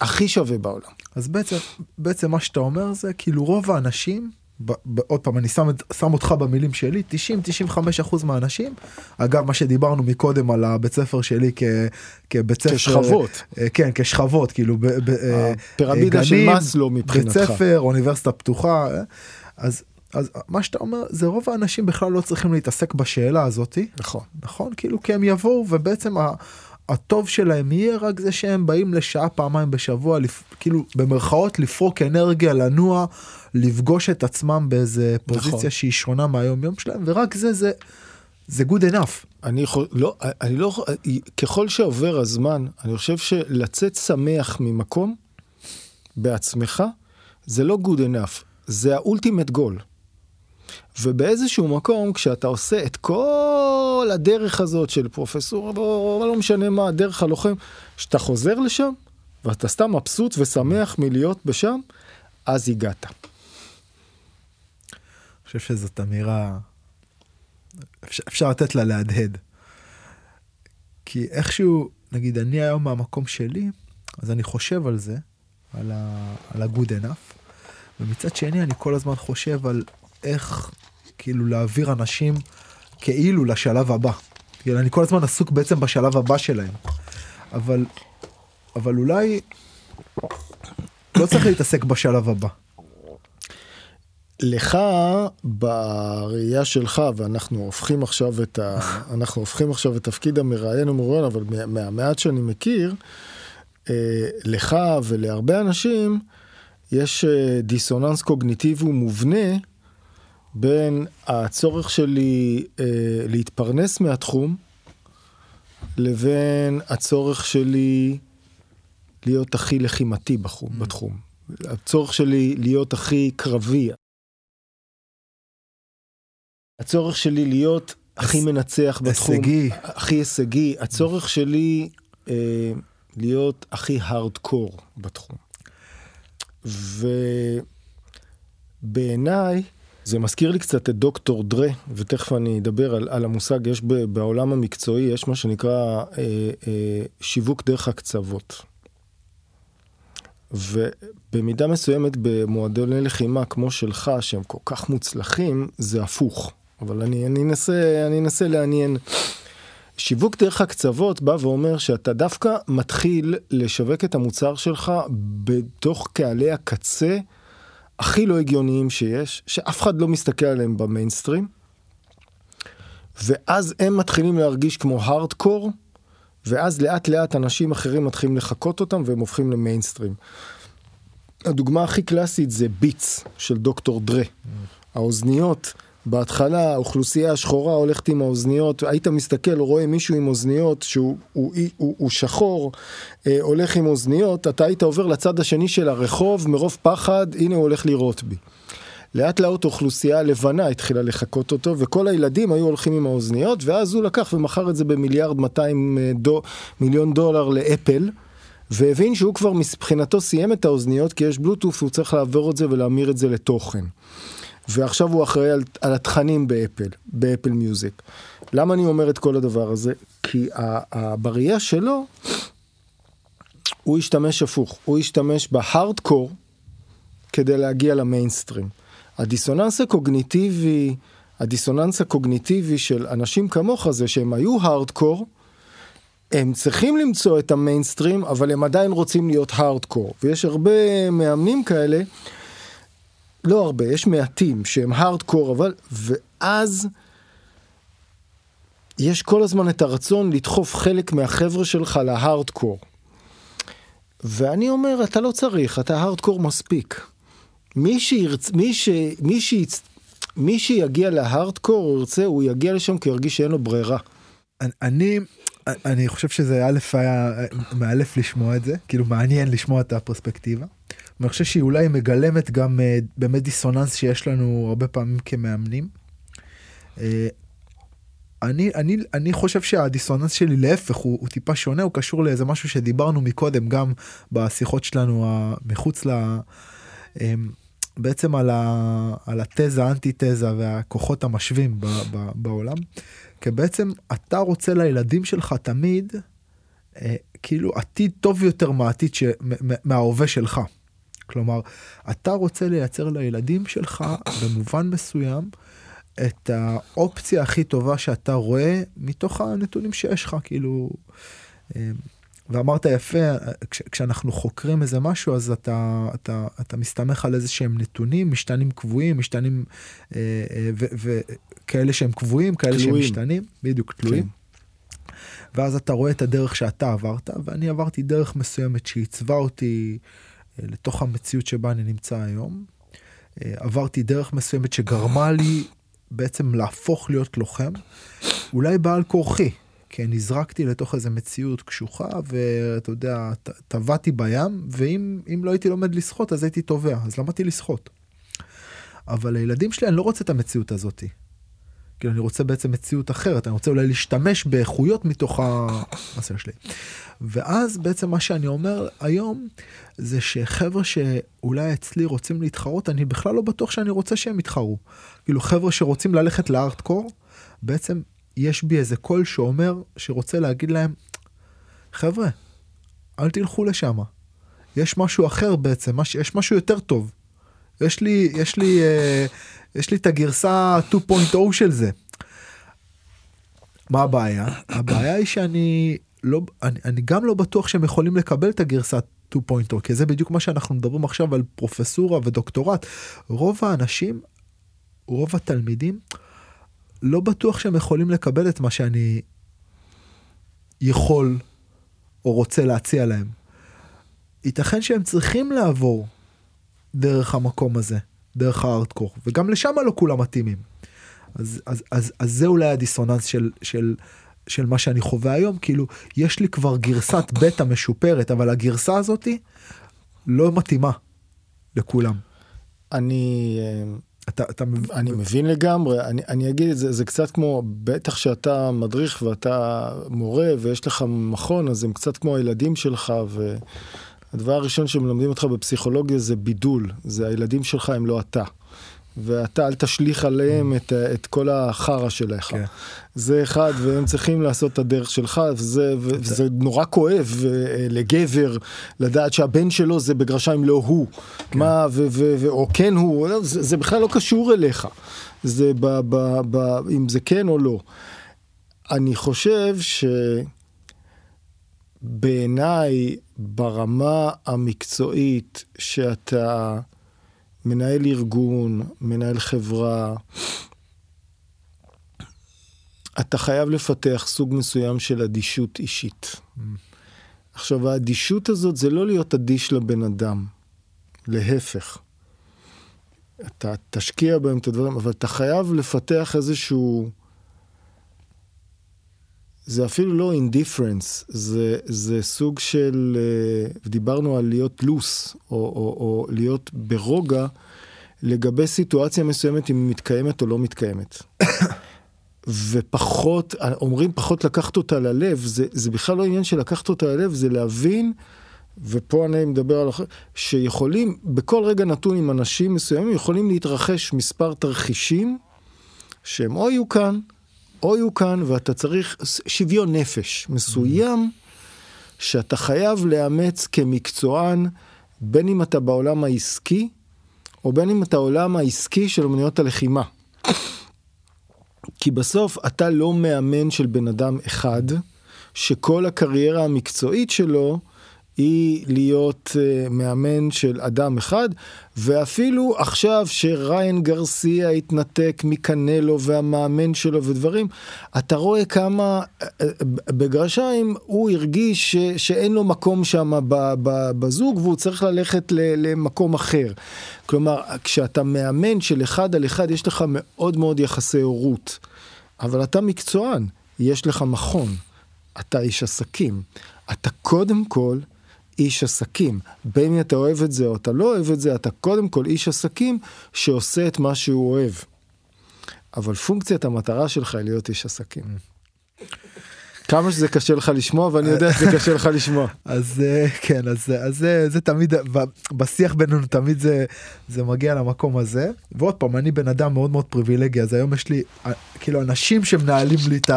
הכי שווה בעולם. אז בעצם, בעצם מה שאתה אומר זה כאילו רוב האנשים ב, ב, עוד פעם, אני שם, שם אותך במילים שלי, 90-95 אחוז מהאנשים, אגב, מה שדיברנו מקודם על הבית ספר שלי כ, כבית ספר, כשכבות. אה, כן, כשכבות, כאילו, ב, ב, אה, הפירמידה אה, של מאסלו מבחינתך. בית ספר, אוניברסיטה פתוחה, אז, אז מה שאתה אומר, זה רוב האנשים בכלל לא צריכים להתעסק בשאלה הזאתי, נכון. נכון? כאילו, כי הם יבואו ובעצם ה... הטוב שלהם יהיה רק זה שהם באים לשעה פעמיים בשבוע, לפ... כאילו במרכאות לפרוק אנרגיה, לנוע, לפגוש את עצמם באיזה פוזיציה נכון. שהיא שונה מהיום יום שלהם, ורק זה, זה, זה good enough. אני יכול, לא, אני לא, ככל שעובר הזמן, אני חושב שלצאת שמח ממקום בעצמך, זה לא good enough, זה האולטימט גול. ובאיזשהו מקום, כשאתה עושה את כל הדרך הזאת של פרופסור, לא, לא משנה מה, דרך הלוחם, כשאתה חוזר לשם, ואתה סתם מבסוט ושמח מלהיות בשם, אז הגעת. אני חושב שזאת אמירה, אפשר, אפשר לתת לה להדהד. כי איכשהו, נגיד, אני היום מהמקום שלי, אז אני חושב על זה, על ה-good enough, ומצד שני אני כל הזמן חושב על איך כאילו להעביר אנשים כאילו לשלב הבא. כאילו אני כל הזמן עסוק בעצם בשלב הבא שלהם. אבל, אבל אולי לא צריך להתעסק בשלב הבא. לך בראייה שלך ואנחנו הופכים עכשיו את ה... אנחנו הופכים עכשיו את תפקיד המראיין ומרואיין אבל מה- מהמעט שאני מכיר אה, לך ולהרבה אנשים יש אה, דיסוננס קוגניטיבי מובנה בין הצורך שלי אה, להתפרנס מהתחום לבין הצורך שלי להיות הכי לחימתי בחום, בתחום. הצורך שלי להיות הכי קרבי. הצורך שלי להיות הכי מנצח בתחום. הישגי. הכי הישגי. הצורך שלי אה, להיות הכי הארדקור בתחום. ובעיניי, זה מזכיר לי קצת את דוקטור דרה, ותכף אני אדבר על, על המושג, יש ב, בעולם המקצועי, יש מה שנקרא אה, אה, שיווק דרך הקצוות. ובמידה מסוימת במועדוני לחימה כמו שלך, שהם כל כך מוצלחים, זה הפוך. אבל אני, אני, אנסה, אני אנסה לעניין. שיווק דרך הקצוות בא ואומר שאתה דווקא מתחיל לשווק את המוצר שלך בתוך קהלי הקצה הכי לא הגיוניים שיש, שאף אחד לא מסתכל עליהם במיינסטרים, ואז הם מתחילים להרגיש כמו הארדקור, ואז לאט לאט אנשים אחרים מתחילים לחקות אותם והם הופכים למיינסטרים. הדוגמה הכי קלאסית זה ביטס של דוקטור דרה. האוזניות, בהתחלה האוכלוסייה השחורה הולכת עם האוזניות, היית מסתכל, רואה מישהו עם אוזניות שהוא הוא, הוא, הוא שחור, אה, הולך עם אוזניות, אתה היית עובר לצד השני של הרחוב מרוב פחד, הנה הוא הולך לירות בי. לאט לאט האוכלוסייה הלבנה התחילה לחקות אותו, וכל הילדים היו הולכים עם האוזניות, ואז הוא לקח ומכר את זה במיליארד 200 דו, מיליון דולר לאפל, והבין שהוא כבר מבחינתו סיים את האוזניות, כי יש בלוטוף, הוא צריך לעבור את זה ולהמיר את זה לתוכן. ועכשיו הוא אחראי על, על התכנים באפל, באפל מיוזיק. למה אני אומר את כל הדבר הזה? כי בראייה שלו, הוא השתמש הפוך, הוא השתמש בהארדקור כדי להגיע למיינסטרים. הדיסוננס הקוגניטיבי, הדיסוננס הקוגניטיבי של אנשים כמוך זה שהם היו הארדקור, הם צריכים למצוא את המיינסטרים, אבל הם עדיין רוצים להיות הארדקור. ויש הרבה מאמנים כאלה, לא הרבה, יש מעטים שהם הארדקור, אבל, ואז יש כל הזמן את הרצון לדחוף חלק מהחבר'ה שלך להארדקור. ואני אומר, אתה לא צריך, אתה הארדקור מספיק. מי שירצ... מי ש... מי שיצ... מי שיגיע להארדקור, הוא ירצה, הוא יגיע לשם כי הוא ירגיש שאין לו ברירה. אני אני חושב שזה א' היה מאלף לשמוע את זה כאילו מעניין לשמוע את הפרספקטיבה. ואני חושב שהיא אולי מגלמת גם אה, באמת דיסוננס שיש לנו הרבה פעמים כמאמנים. אה, אני אני אני חושב שהדיסוננס שלי להפך הוא, הוא טיפה שונה הוא קשור לאיזה משהו שדיברנו מקודם גם בשיחות שלנו מחוץ ל... אמ, בעצם על, ה, על התזה האנטי תזה והכוחות המשווים ב, ב, בעולם. כי בעצם אתה רוצה לילדים שלך תמיד אה, כאילו עתיד טוב יותר מהעתיד ש, מההווה שלך. כלומר, אתה רוצה לייצר לילדים שלך במובן מסוים את האופציה הכי טובה שאתה רואה מתוך הנתונים שיש לך, כאילו... אמ, ואמרת יפה, כש, כשאנחנו חוקרים איזה משהו, אז אתה, אתה, אתה מסתמך על איזה שהם נתונים, משתנים קבועים, משתנים, אה, אה, וכאלה שהם קבועים, כאלה תלויים. שהם משתנים, בדיוק, תלויים. כן. ואז אתה רואה את הדרך שאתה עברת, ואני עברתי דרך מסוימת שעיצבה אותי אה, לתוך המציאות שבה אני נמצא היום. אה, עברתי דרך מסוימת שגרמה לי בעצם להפוך להיות לוחם, אולי בעל כורחי, כי נזרקתי לתוך איזה מציאות קשוחה, ואתה יודע, טבעתי בים, ואם לא הייתי לומד לשחות אז הייתי טובע, אז למדתי לשחות. אבל לילדים שלי אני לא רוצה את המציאות הזאתי. כאילו אני רוצה בעצם מציאות אחרת, אני רוצה אולי להשתמש באיכויות מתוך המסע שלי. ואז בעצם מה שאני אומר היום זה שחבר'ה שאולי אצלי רוצים להתחרות, אני בכלל לא בטוח שאני רוצה שהם יתחרו. כאילו חבר'ה שרוצים ללכת לארטקור, בעצם יש בי איזה קול שאומר, שרוצה להגיד להם, חבר'ה, אל תלכו לשם. יש משהו אחר בעצם, מש, יש משהו יותר טוב. יש לי, יש לי, אה, יש לי את הגרסה 2.0 של זה. מה הבעיה? הבעיה היא שאני לא, אני, אני גם לא בטוח שהם יכולים לקבל את הגרסה 2.0, כי זה בדיוק מה שאנחנו מדברים עכשיו על פרופסורה ודוקטורט. רוב האנשים, רוב התלמידים, לא בטוח שהם יכולים לקבל את מה שאני יכול או רוצה להציע להם. ייתכן שהם צריכים לעבור דרך המקום הזה, דרך הארדקור, וגם לשם לא כולם מתאימים. אז, אז, אז, אז זה אולי הדיסוננס של, של, של מה שאני חווה היום, כאילו, יש לי כבר גרסת בטא משופרת, אבל הגרסה הזאתי לא מתאימה לכולם. אני... אתה, אתה אני מבין לגמרי, אני, אני אגיד את זה, זה קצת כמו, בטח שאתה מדריך ואתה מורה ויש לך מכון, אז הם קצת כמו הילדים שלך, והדבר הראשון שמלמדים אותך בפסיכולוגיה זה בידול, זה הילדים שלך הם לא אתה. ואתה אל תשליך עליהם את, את כל החרא שלך. כן. זה אחד, והם צריכים לעשות את הדרך שלך, וזה, וזה נורא כואב אה, לגבר לדעת שהבן שלו זה בגרשיים לא הוא. כן. מה, ו, ו, ו, או כן הוא, זה, זה בכלל לא קשור אליך. זה ב, ב, ב, אם זה כן או לא. אני חושב שבעיניי, ברמה המקצועית, שאתה... מנהל ארגון, מנהל חברה, אתה חייב לפתח סוג מסוים של אדישות אישית. Mm. עכשיו, האדישות הזאת זה לא להיות אדיש לבן אדם, להפך. אתה תשקיע בהם את הדברים, אבל אתה חייב לפתח איזשהו... זה אפילו לא אינדיפרנס, זה, זה סוג של, אה, דיברנו על להיות לוס, או, או, או להיות ברוגע לגבי סיטואציה מסוימת אם היא מתקיימת או לא מתקיימת. ופחות, אומרים פחות לקחת אותה ללב, זה, זה בכלל לא עניין של לקחת אותה ללב, זה להבין, ופה אני מדבר על שיכולים, בכל רגע נתון עם אנשים מסוימים, יכולים להתרחש מספר תרחישים, שהם או יהיו כאן, או יהיו כאן, ואתה צריך שוויון נפש מסוים, שאתה חייב לאמץ כמקצוען, בין אם אתה בעולם העסקי, או בין אם אתה עולם העסקי של אמנויות הלחימה. כי בסוף אתה לא מאמן של בן אדם אחד, שכל הקריירה המקצועית שלו היא להיות uh, מאמן של אדם אחד, ואפילו עכשיו שריין גרסיה התנתק מקנלו והמאמן שלו ודברים, אתה רואה כמה uh, בגרשיים הוא הרגיש ש, שאין לו מקום שם בזוג והוא צריך ללכת ל, למקום אחר. כלומר, כשאתה מאמן של אחד על אחד יש לך מאוד מאוד יחסי הורות, אבל אתה מקצוען, יש לך מכון, אתה איש עסקים. אתה קודם כל איש עסקים. בין אם אתה אוהב את זה או אתה לא אוהב את זה, אתה קודם כל איש עסקים שעושה את מה שהוא אוהב. אבל פונקציית המטרה שלך היא להיות איש עסקים. כמה שזה קשה לך לשמוע ואני יודע שזה קשה לך לשמוע. אז אה, כן אז אז זה, זה תמיד בשיח בינינו תמיד זה זה מגיע למקום הזה ועוד פעם אני בן אדם מאוד מאוד פריבילגי אז היום יש לי אה, כאילו אנשים שמנהלים לי את,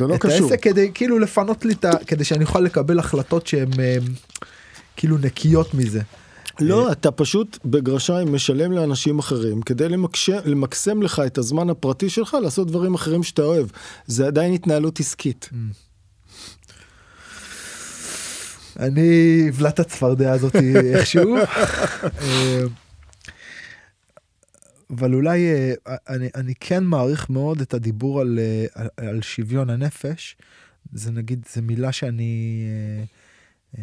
לא את העסק כדי כאילו לפנות לי את ה... כדי שאני אוכל לקבל החלטות שהן כאילו נקיות מזה. לא, אתה פשוט בגרשיים משלם לאנשים אחרים כדי למקש... למקסם לך את הזמן הפרטי שלך לעשות דברים אחרים שאתה אוהב. זה עדיין התנהלות עסקית. אני אבלע את הצפרדע הזאת איכשהו. אה, אבל אולי אה, אני, אני כן מעריך מאוד את הדיבור על, אה, על, על שוויון הנפש. זה נגיד, זו מילה שאני,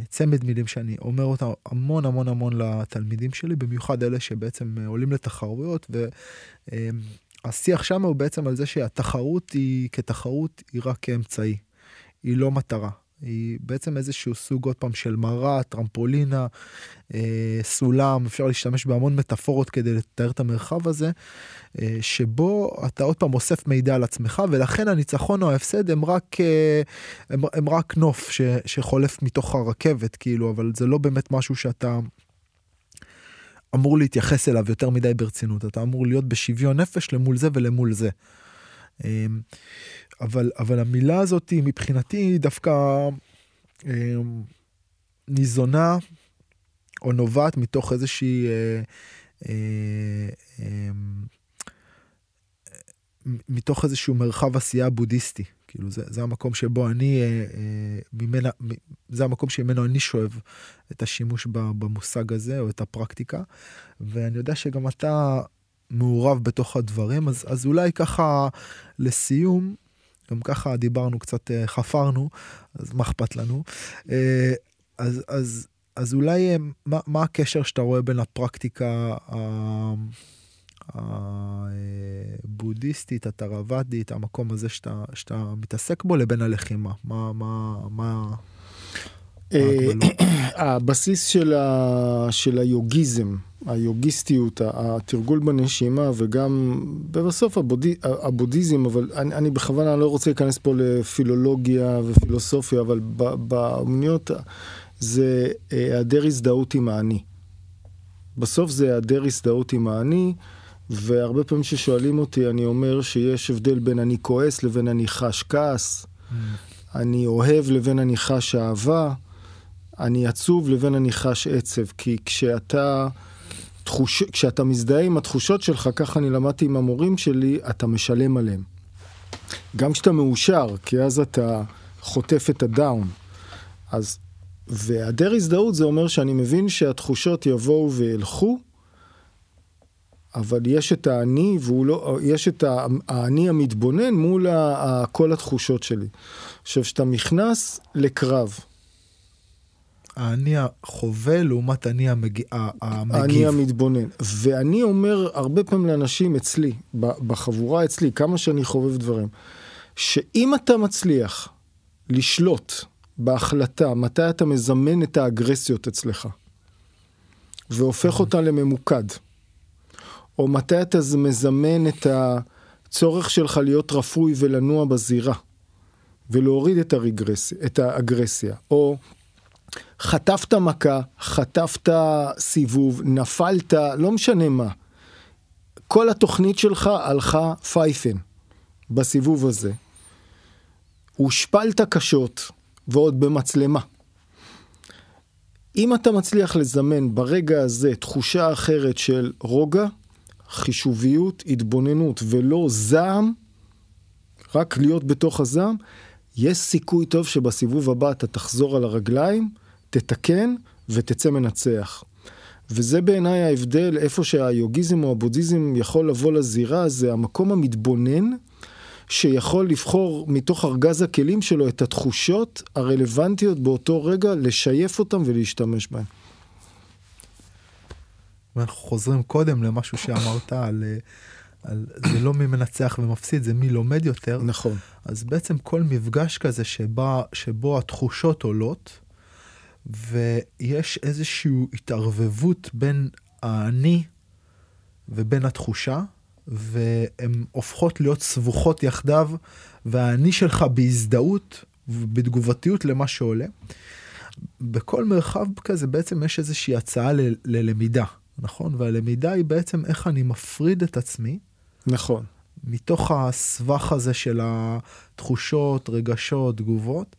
צמד מילים שאני אומר אותה המון המון המון לתלמידים שלי, במיוחד אלה שבעצם עולים לתחרויות, והשיח שם הוא בעצם על זה שהתחרות היא כתחרות היא רק כאמצעי, היא לא מטרה. היא בעצם איזשהו סוג עוד פעם של מרה, טרמפולינה, אה, סולם, אפשר להשתמש בהמון מטאפורות כדי לתאר את המרחב הזה, אה, שבו אתה עוד פעם אוסף מידע על עצמך, ולכן הניצחון או ההפסד הם רק, אה, הם, הם רק נוף ש, שחולף מתוך הרכבת, כאילו, אבל זה לא באמת משהו שאתה... אמור להתייחס אליו יותר מדי ברצינות, אתה אמור להיות בשוויון נפש למול זה ולמול זה. אה, אבל, אבל המילה הזאת מבחינתי היא דווקא אה, ניזונה או נובעת מתוך איזושהי... אה, אה, אה, מתוך איזשהו מרחב עשייה בודהיסטי. כאילו זה, זה המקום שבו אני, אה, אה, ממנה, זה המקום שממנו אני שואב את השימוש במושג הזה או את הפרקטיקה. ואני יודע שגם אתה מעורב בתוך הדברים, אז, אז אולי ככה לסיום, גם ככה דיברנו קצת, אה, חפרנו, אז מה אכפת לנו? אה, אז, אז, אז אולי אה, מה, מה הקשר שאתה רואה בין הפרקטיקה הבודהיסטית, התרוואדית, המקום הזה שאתה, שאתה מתעסק בו, לבין הלחימה? מה, מה, מה... הבסיס של, ה, של היוגיזם, היוגיסטיות, התרגול בנשימה וגם בסוף הבודי, הבודהיזם, אבל אני, אני בכוונה לא רוצה להיכנס פה לפילולוגיה ופילוסופיה, אבל באמניות זה היעדר הזדהות עם האני. בסוף זה היעדר הזדהות עם האני, והרבה פעמים ששואלים אותי, אני אומר שיש הבדל בין אני כועס לבין אני חש כעס, mm. אני אוהב לבין אני חש אהבה. אני עצוב לבין אני חש עצב, כי כשאתה, תחוש, כשאתה מזדהה עם התחושות שלך, ככה אני למדתי עם המורים שלי, אתה משלם עליהם. גם כשאתה מאושר, כי אז אתה חוטף את הדאון. אז, והיעדר הזדהות זה אומר שאני מבין שהתחושות יבואו וילכו, אבל יש את האני, והוא לא, יש את האני המתבונן מול כל התחושות שלי. עכשיו, כשאתה נכנס לקרב, האני החווה לעומת האני המג... המגיב. האני המתבונן. ואני אומר הרבה פעמים לאנשים אצלי, בחבורה אצלי, כמה שאני חובב דברים, שאם אתה מצליח לשלוט בהחלטה מתי אתה מזמן את האגרסיות אצלך, והופך אותה לממוקד, או מתי אתה מזמן את הצורך שלך להיות רפוי ולנוע בזירה, ולהוריד את, הרגרסיה, את האגרסיה, או חטפת מכה, חטפת סיבוב, נפלת, לא משנה מה. כל התוכנית שלך הלכה פייפן בסיבוב הזה. הושפלת קשות, ועוד במצלמה. אם אתה מצליח לזמן ברגע הזה תחושה אחרת של רוגע, חישוביות, התבוננות ולא זעם, רק להיות בתוך הזעם, יש סיכוי טוב שבסיבוב הבא אתה תחזור על הרגליים תתקן ותצא מנצח. וזה בעיניי ההבדל, איפה שהיוגיזם או הבודהיזם יכול לבוא לזירה, זה המקום המתבונן, שיכול לבחור מתוך ארגז הכלים שלו את התחושות הרלוונטיות באותו רגע, לשייף אותם ולהשתמש בהם. ואנחנו חוזרים קודם למשהו שאמרת על, על זה לא מי מנצח ומפסיד, זה מי לומד יותר. נכון. אז בעצם כל מפגש כזה שבה, שבו התחושות עולות, ויש איזושהי התערבבות בין האני ובין התחושה, והן הופכות להיות סבוכות יחדיו, והאני שלך בהזדהות ובתגובתיות למה שעולה. בכל מרחב כזה בעצם יש איזושהי הצעה ל- ללמידה, נכון? והלמידה היא בעצם איך אני מפריד את עצמי. נכון. מתוך הסבך הזה של התחושות, רגשות, תגובות,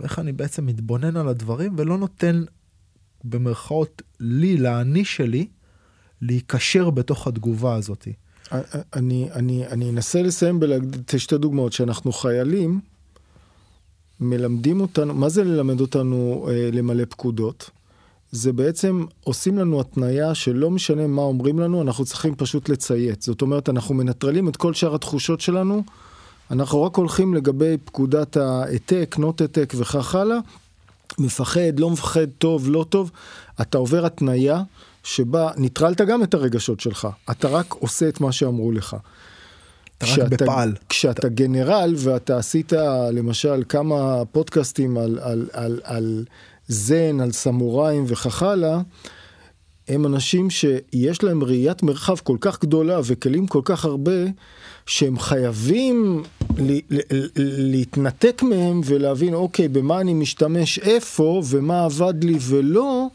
ואיך אני בעצם מתבונן על הדברים ולא נותן במרכאות לי, לאני שלי, להיקשר בתוך התגובה הזאת. אני, אני, אני אנסה לסיים בלהגיד שתי דוגמאות, שאנחנו חיילים, מלמדים אותנו, מה זה ללמד אותנו אה, למלא פקודות? זה בעצם עושים לנו התניה שלא משנה מה אומרים לנו, אנחנו צריכים פשוט לציית. זאת אומרת, אנחנו מנטרלים את כל שאר התחושות שלנו, אנחנו רק הולכים לגבי פקודת העתק, נוט העתק וכך הלאה. מפחד, לא מפחד, טוב, לא טוב, אתה עובר התניה שבה ניטרלת גם את הרגשות שלך, אתה רק עושה את מה שאמרו לך. אתה רק בפעל. כשאתה אתה... גנרל ואתה עשית למשל כמה פודקאסטים על, על, על, על זן, על סמוראים וכך הלאה, הם אנשים שיש להם ראיית מרחב כל כך גדולה וכלים כל כך הרבה, שהם חייבים להתנתק מהם ולהבין, אוקיי, במה אני משתמש איפה ומה עבד לי ולא,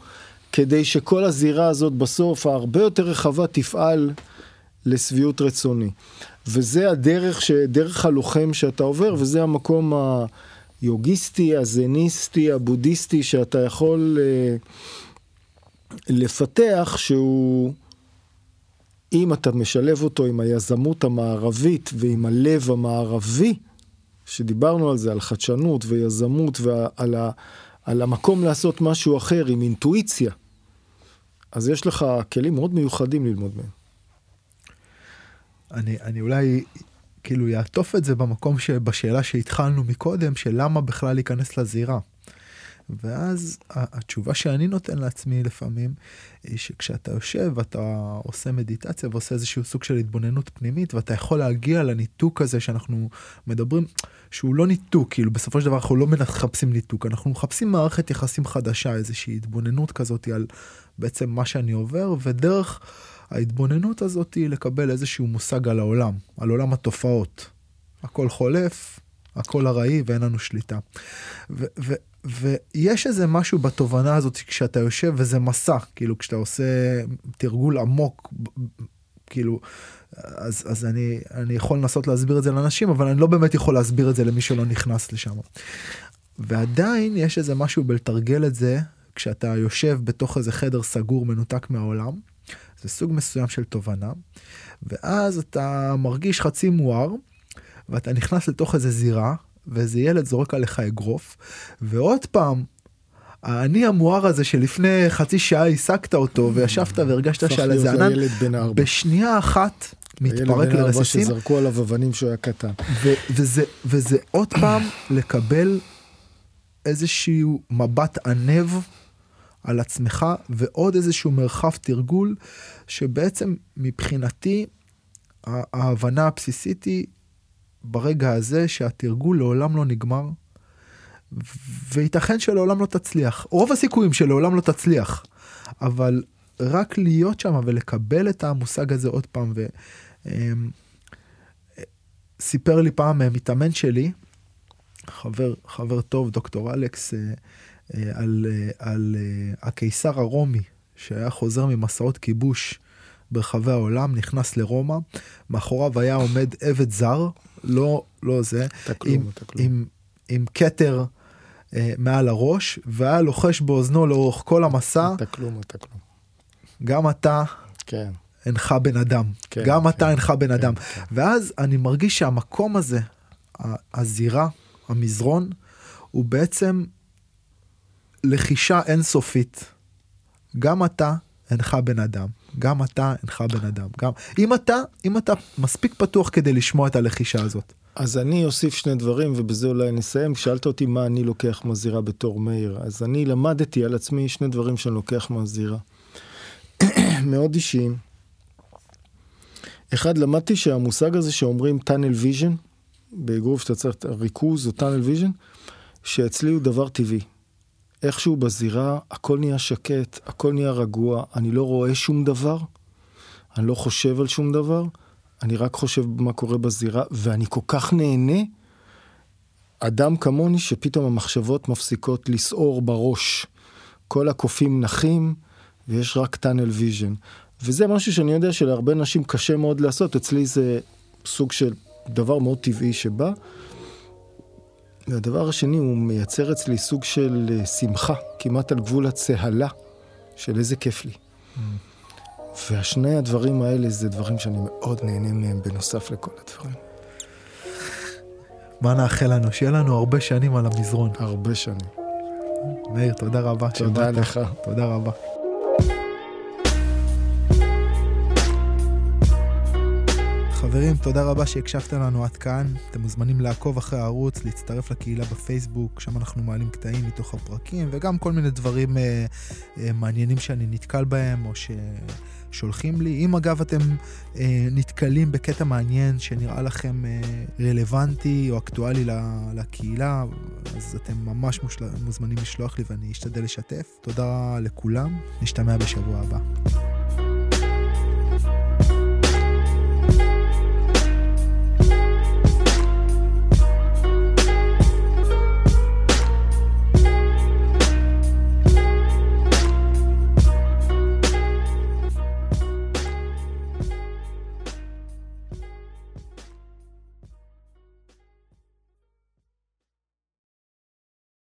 כדי שכל הזירה הזאת בסוף, ההרבה יותר רחבה, תפעל לשביעות רצוני. וזה הדרך, ש... דרך הלוחם שאתה עובר, וזה המקום היוגיסטי, הזניסטי, הבודהיסטי, שאתה יכול אה, לפתח, שהוא, אם אתה משלב אותו עם היזמות המערבית ועם הלב המערבי, שדיברנו על זה, על חדשנות ויזמות ועל ה, על המקום לעשות משהו אחר עם אינטואיציה, אז יש לך כלים מאוד מיוחדים ללמוד מהם. אני, אני אולי כאילו יעטוף את זה במקום שבשאלה שהתחלנו מקודם, של למה בכלל להיכנס לזירה. ואז התשובה שאני נותן לעצמי לפעמים, היא שכשאתה יושב ואתה עושה מדיטציה ועושה איזשהו סוג של התבוננות פנימית, ואתה יכול להגיע לניתוק הזה שאנחנו מדברים, שהוא לא ניתוק, כאילו בסופו של דבר אנחנו לא מחפשים ניתוק, אנחנו מחפשים מערכת יחסים חדשה, איזושהי התבוננות כזאת על בעצם מה שאני עובר, ודרך ההתבוננות הזאת היא לקבל איזשהו מושג על העולם, על עולם התופעות. הכל חולף, הכל ארעי ואין לנו שליטה. ו- ו- ויש איזה משהו בתובנה הזאת כשאתה יושב וזה מסע, כאילו כשאתה עושה תרגול עמוק, כאילו, אז, אז אני, אני יכול לנסות להסביר את זה לאנשים, אבל אני לא באמת יכול להסביר את זה למי שלא נכנס לשם. ועדיין יש איזה משהו בלתרגל את זה כשאתה יושב בתוך איזה חדר סגור מנותק מהעולם. זה סוג מסוים של תובנה, ואז אתה מרגיש חצי מואר, ואתה נכנס לתוך איזה זירה, ואיזה ילד זורק עליך אגרוף, ועוד פעם, האני המואר הזה שלפני חצי שעה העסקת אותו וישבת והרגשת שעל איזה ענן, בשנייה אחת מתפרק לרסיסים. שזרקו עליו אבנים שהוא היה קטן. וזה, וזה עוד פעם לקבל איזשהו מבט ענב על עצמך ועוד איזשהו מרחב תרגול שבעצם מבחינתי ההבנה הבסיסית היא ברגע הזה שהתרגול לעולם לא נגמר, וייתכן שלעולם לא תצליח. רוב הסיכויים שלעולם לא תצליח, אבל רק להיות שם ולקבל את המושג הזה עוד פעם. וסיפר לי פעם מתאמן שלי, חבר, חבר טוב, דוקטור אלכס, אה, אה, על, אה, על הקיסר הרומי, שהיה חוזר ממסעות כיבוש ברחבי העולם, נכנס לרומא, מאחוריו היה עומד עבד זר, לא, לא זה, עם, עם, עם כתר אה, מעל הראש, והיה לוחש באוזנו לאורך כל המסע. אתה כלום, אתה כלום. גם אתה כן. אינך בן אדם. כן, גם כן, אתה אינך בן כן, אדם. כן. ואז אני מרגיש שהמקום הזה, הזירה, המזרון, הוא בעצם לחישה אינסופית. גם אתה אינך בן אדם. גם אתה אינך בן אדם. גם אם אתה, אם אתה מספיק פתוח כדי לשמוע את הלחישה הזאת. אז אני אוסיף שני דברים ובזה אולי נסיים. שאלת אותי מה אני לוקח מהזירה בתור מאיר. אז אני למדתי על עצמי שני דברים שאני לוקח מהזירה. מאוד אישיים. אחד, למדתי שהמושג הזה שאומרים tunnel vision, באגרוף שאתה צריך ריכוז או tunnel vision, שאצלי הוא דבר טבעי. איכשהו בזירה הכל נהיה שקט, הכל נהיה רגוע, אני לא רואה שום דבר, אני לא חושב על שום דבר, אני רק חושב מה קורה בזירה, ואני כל כך נהנה. אדם כמוני שפתאום המחשבות מפסיקות לסעור בראש. כל הקופים נחים ויש רק tunnel vision. וזה משהו שאני יודע שלהרבה אנשים קשה מאוד לעשות, אצלי זה סוג של דבר מאוד טבעי שבא. והדבר השני, הוא מייצר אצלי סוג של אה, שמחה, כמעט על גבול הצהלה. של איזה כיף לי. והשני הדברים האלה זה דברים שאני מאוד נהנה מהם בנוסף לכל הדברים. מה נאחל לנו? שיהיה לנו הרבה שנים על המזרון. הרבה שנים. מאיר, תודה רבה. תודה שבאת. לך. תודה רבה. חברים, תודה רבה שהקשבתם לנו עד כאן. אתם מוזמנים לעקוב אחרי הערוץ, להצטרף לקהילה בפייסבוק, שם אנחנו מעלים קטעים מתוך הפרקים, וגם כל מיני דברים אה, אה, מעניינים שאני נתקל בהם, או ששולחים לי. אם אגב אתם אה, נתקלים בקטע מעניין שנראה לכם אה, רלוונטי או אקטואלי לקהילה, אז אתם ממש מושל... מוזמנים לשלוח לי ואני אשתדל לשתף. תודה לכולם, נשתמע בשבוע הבא.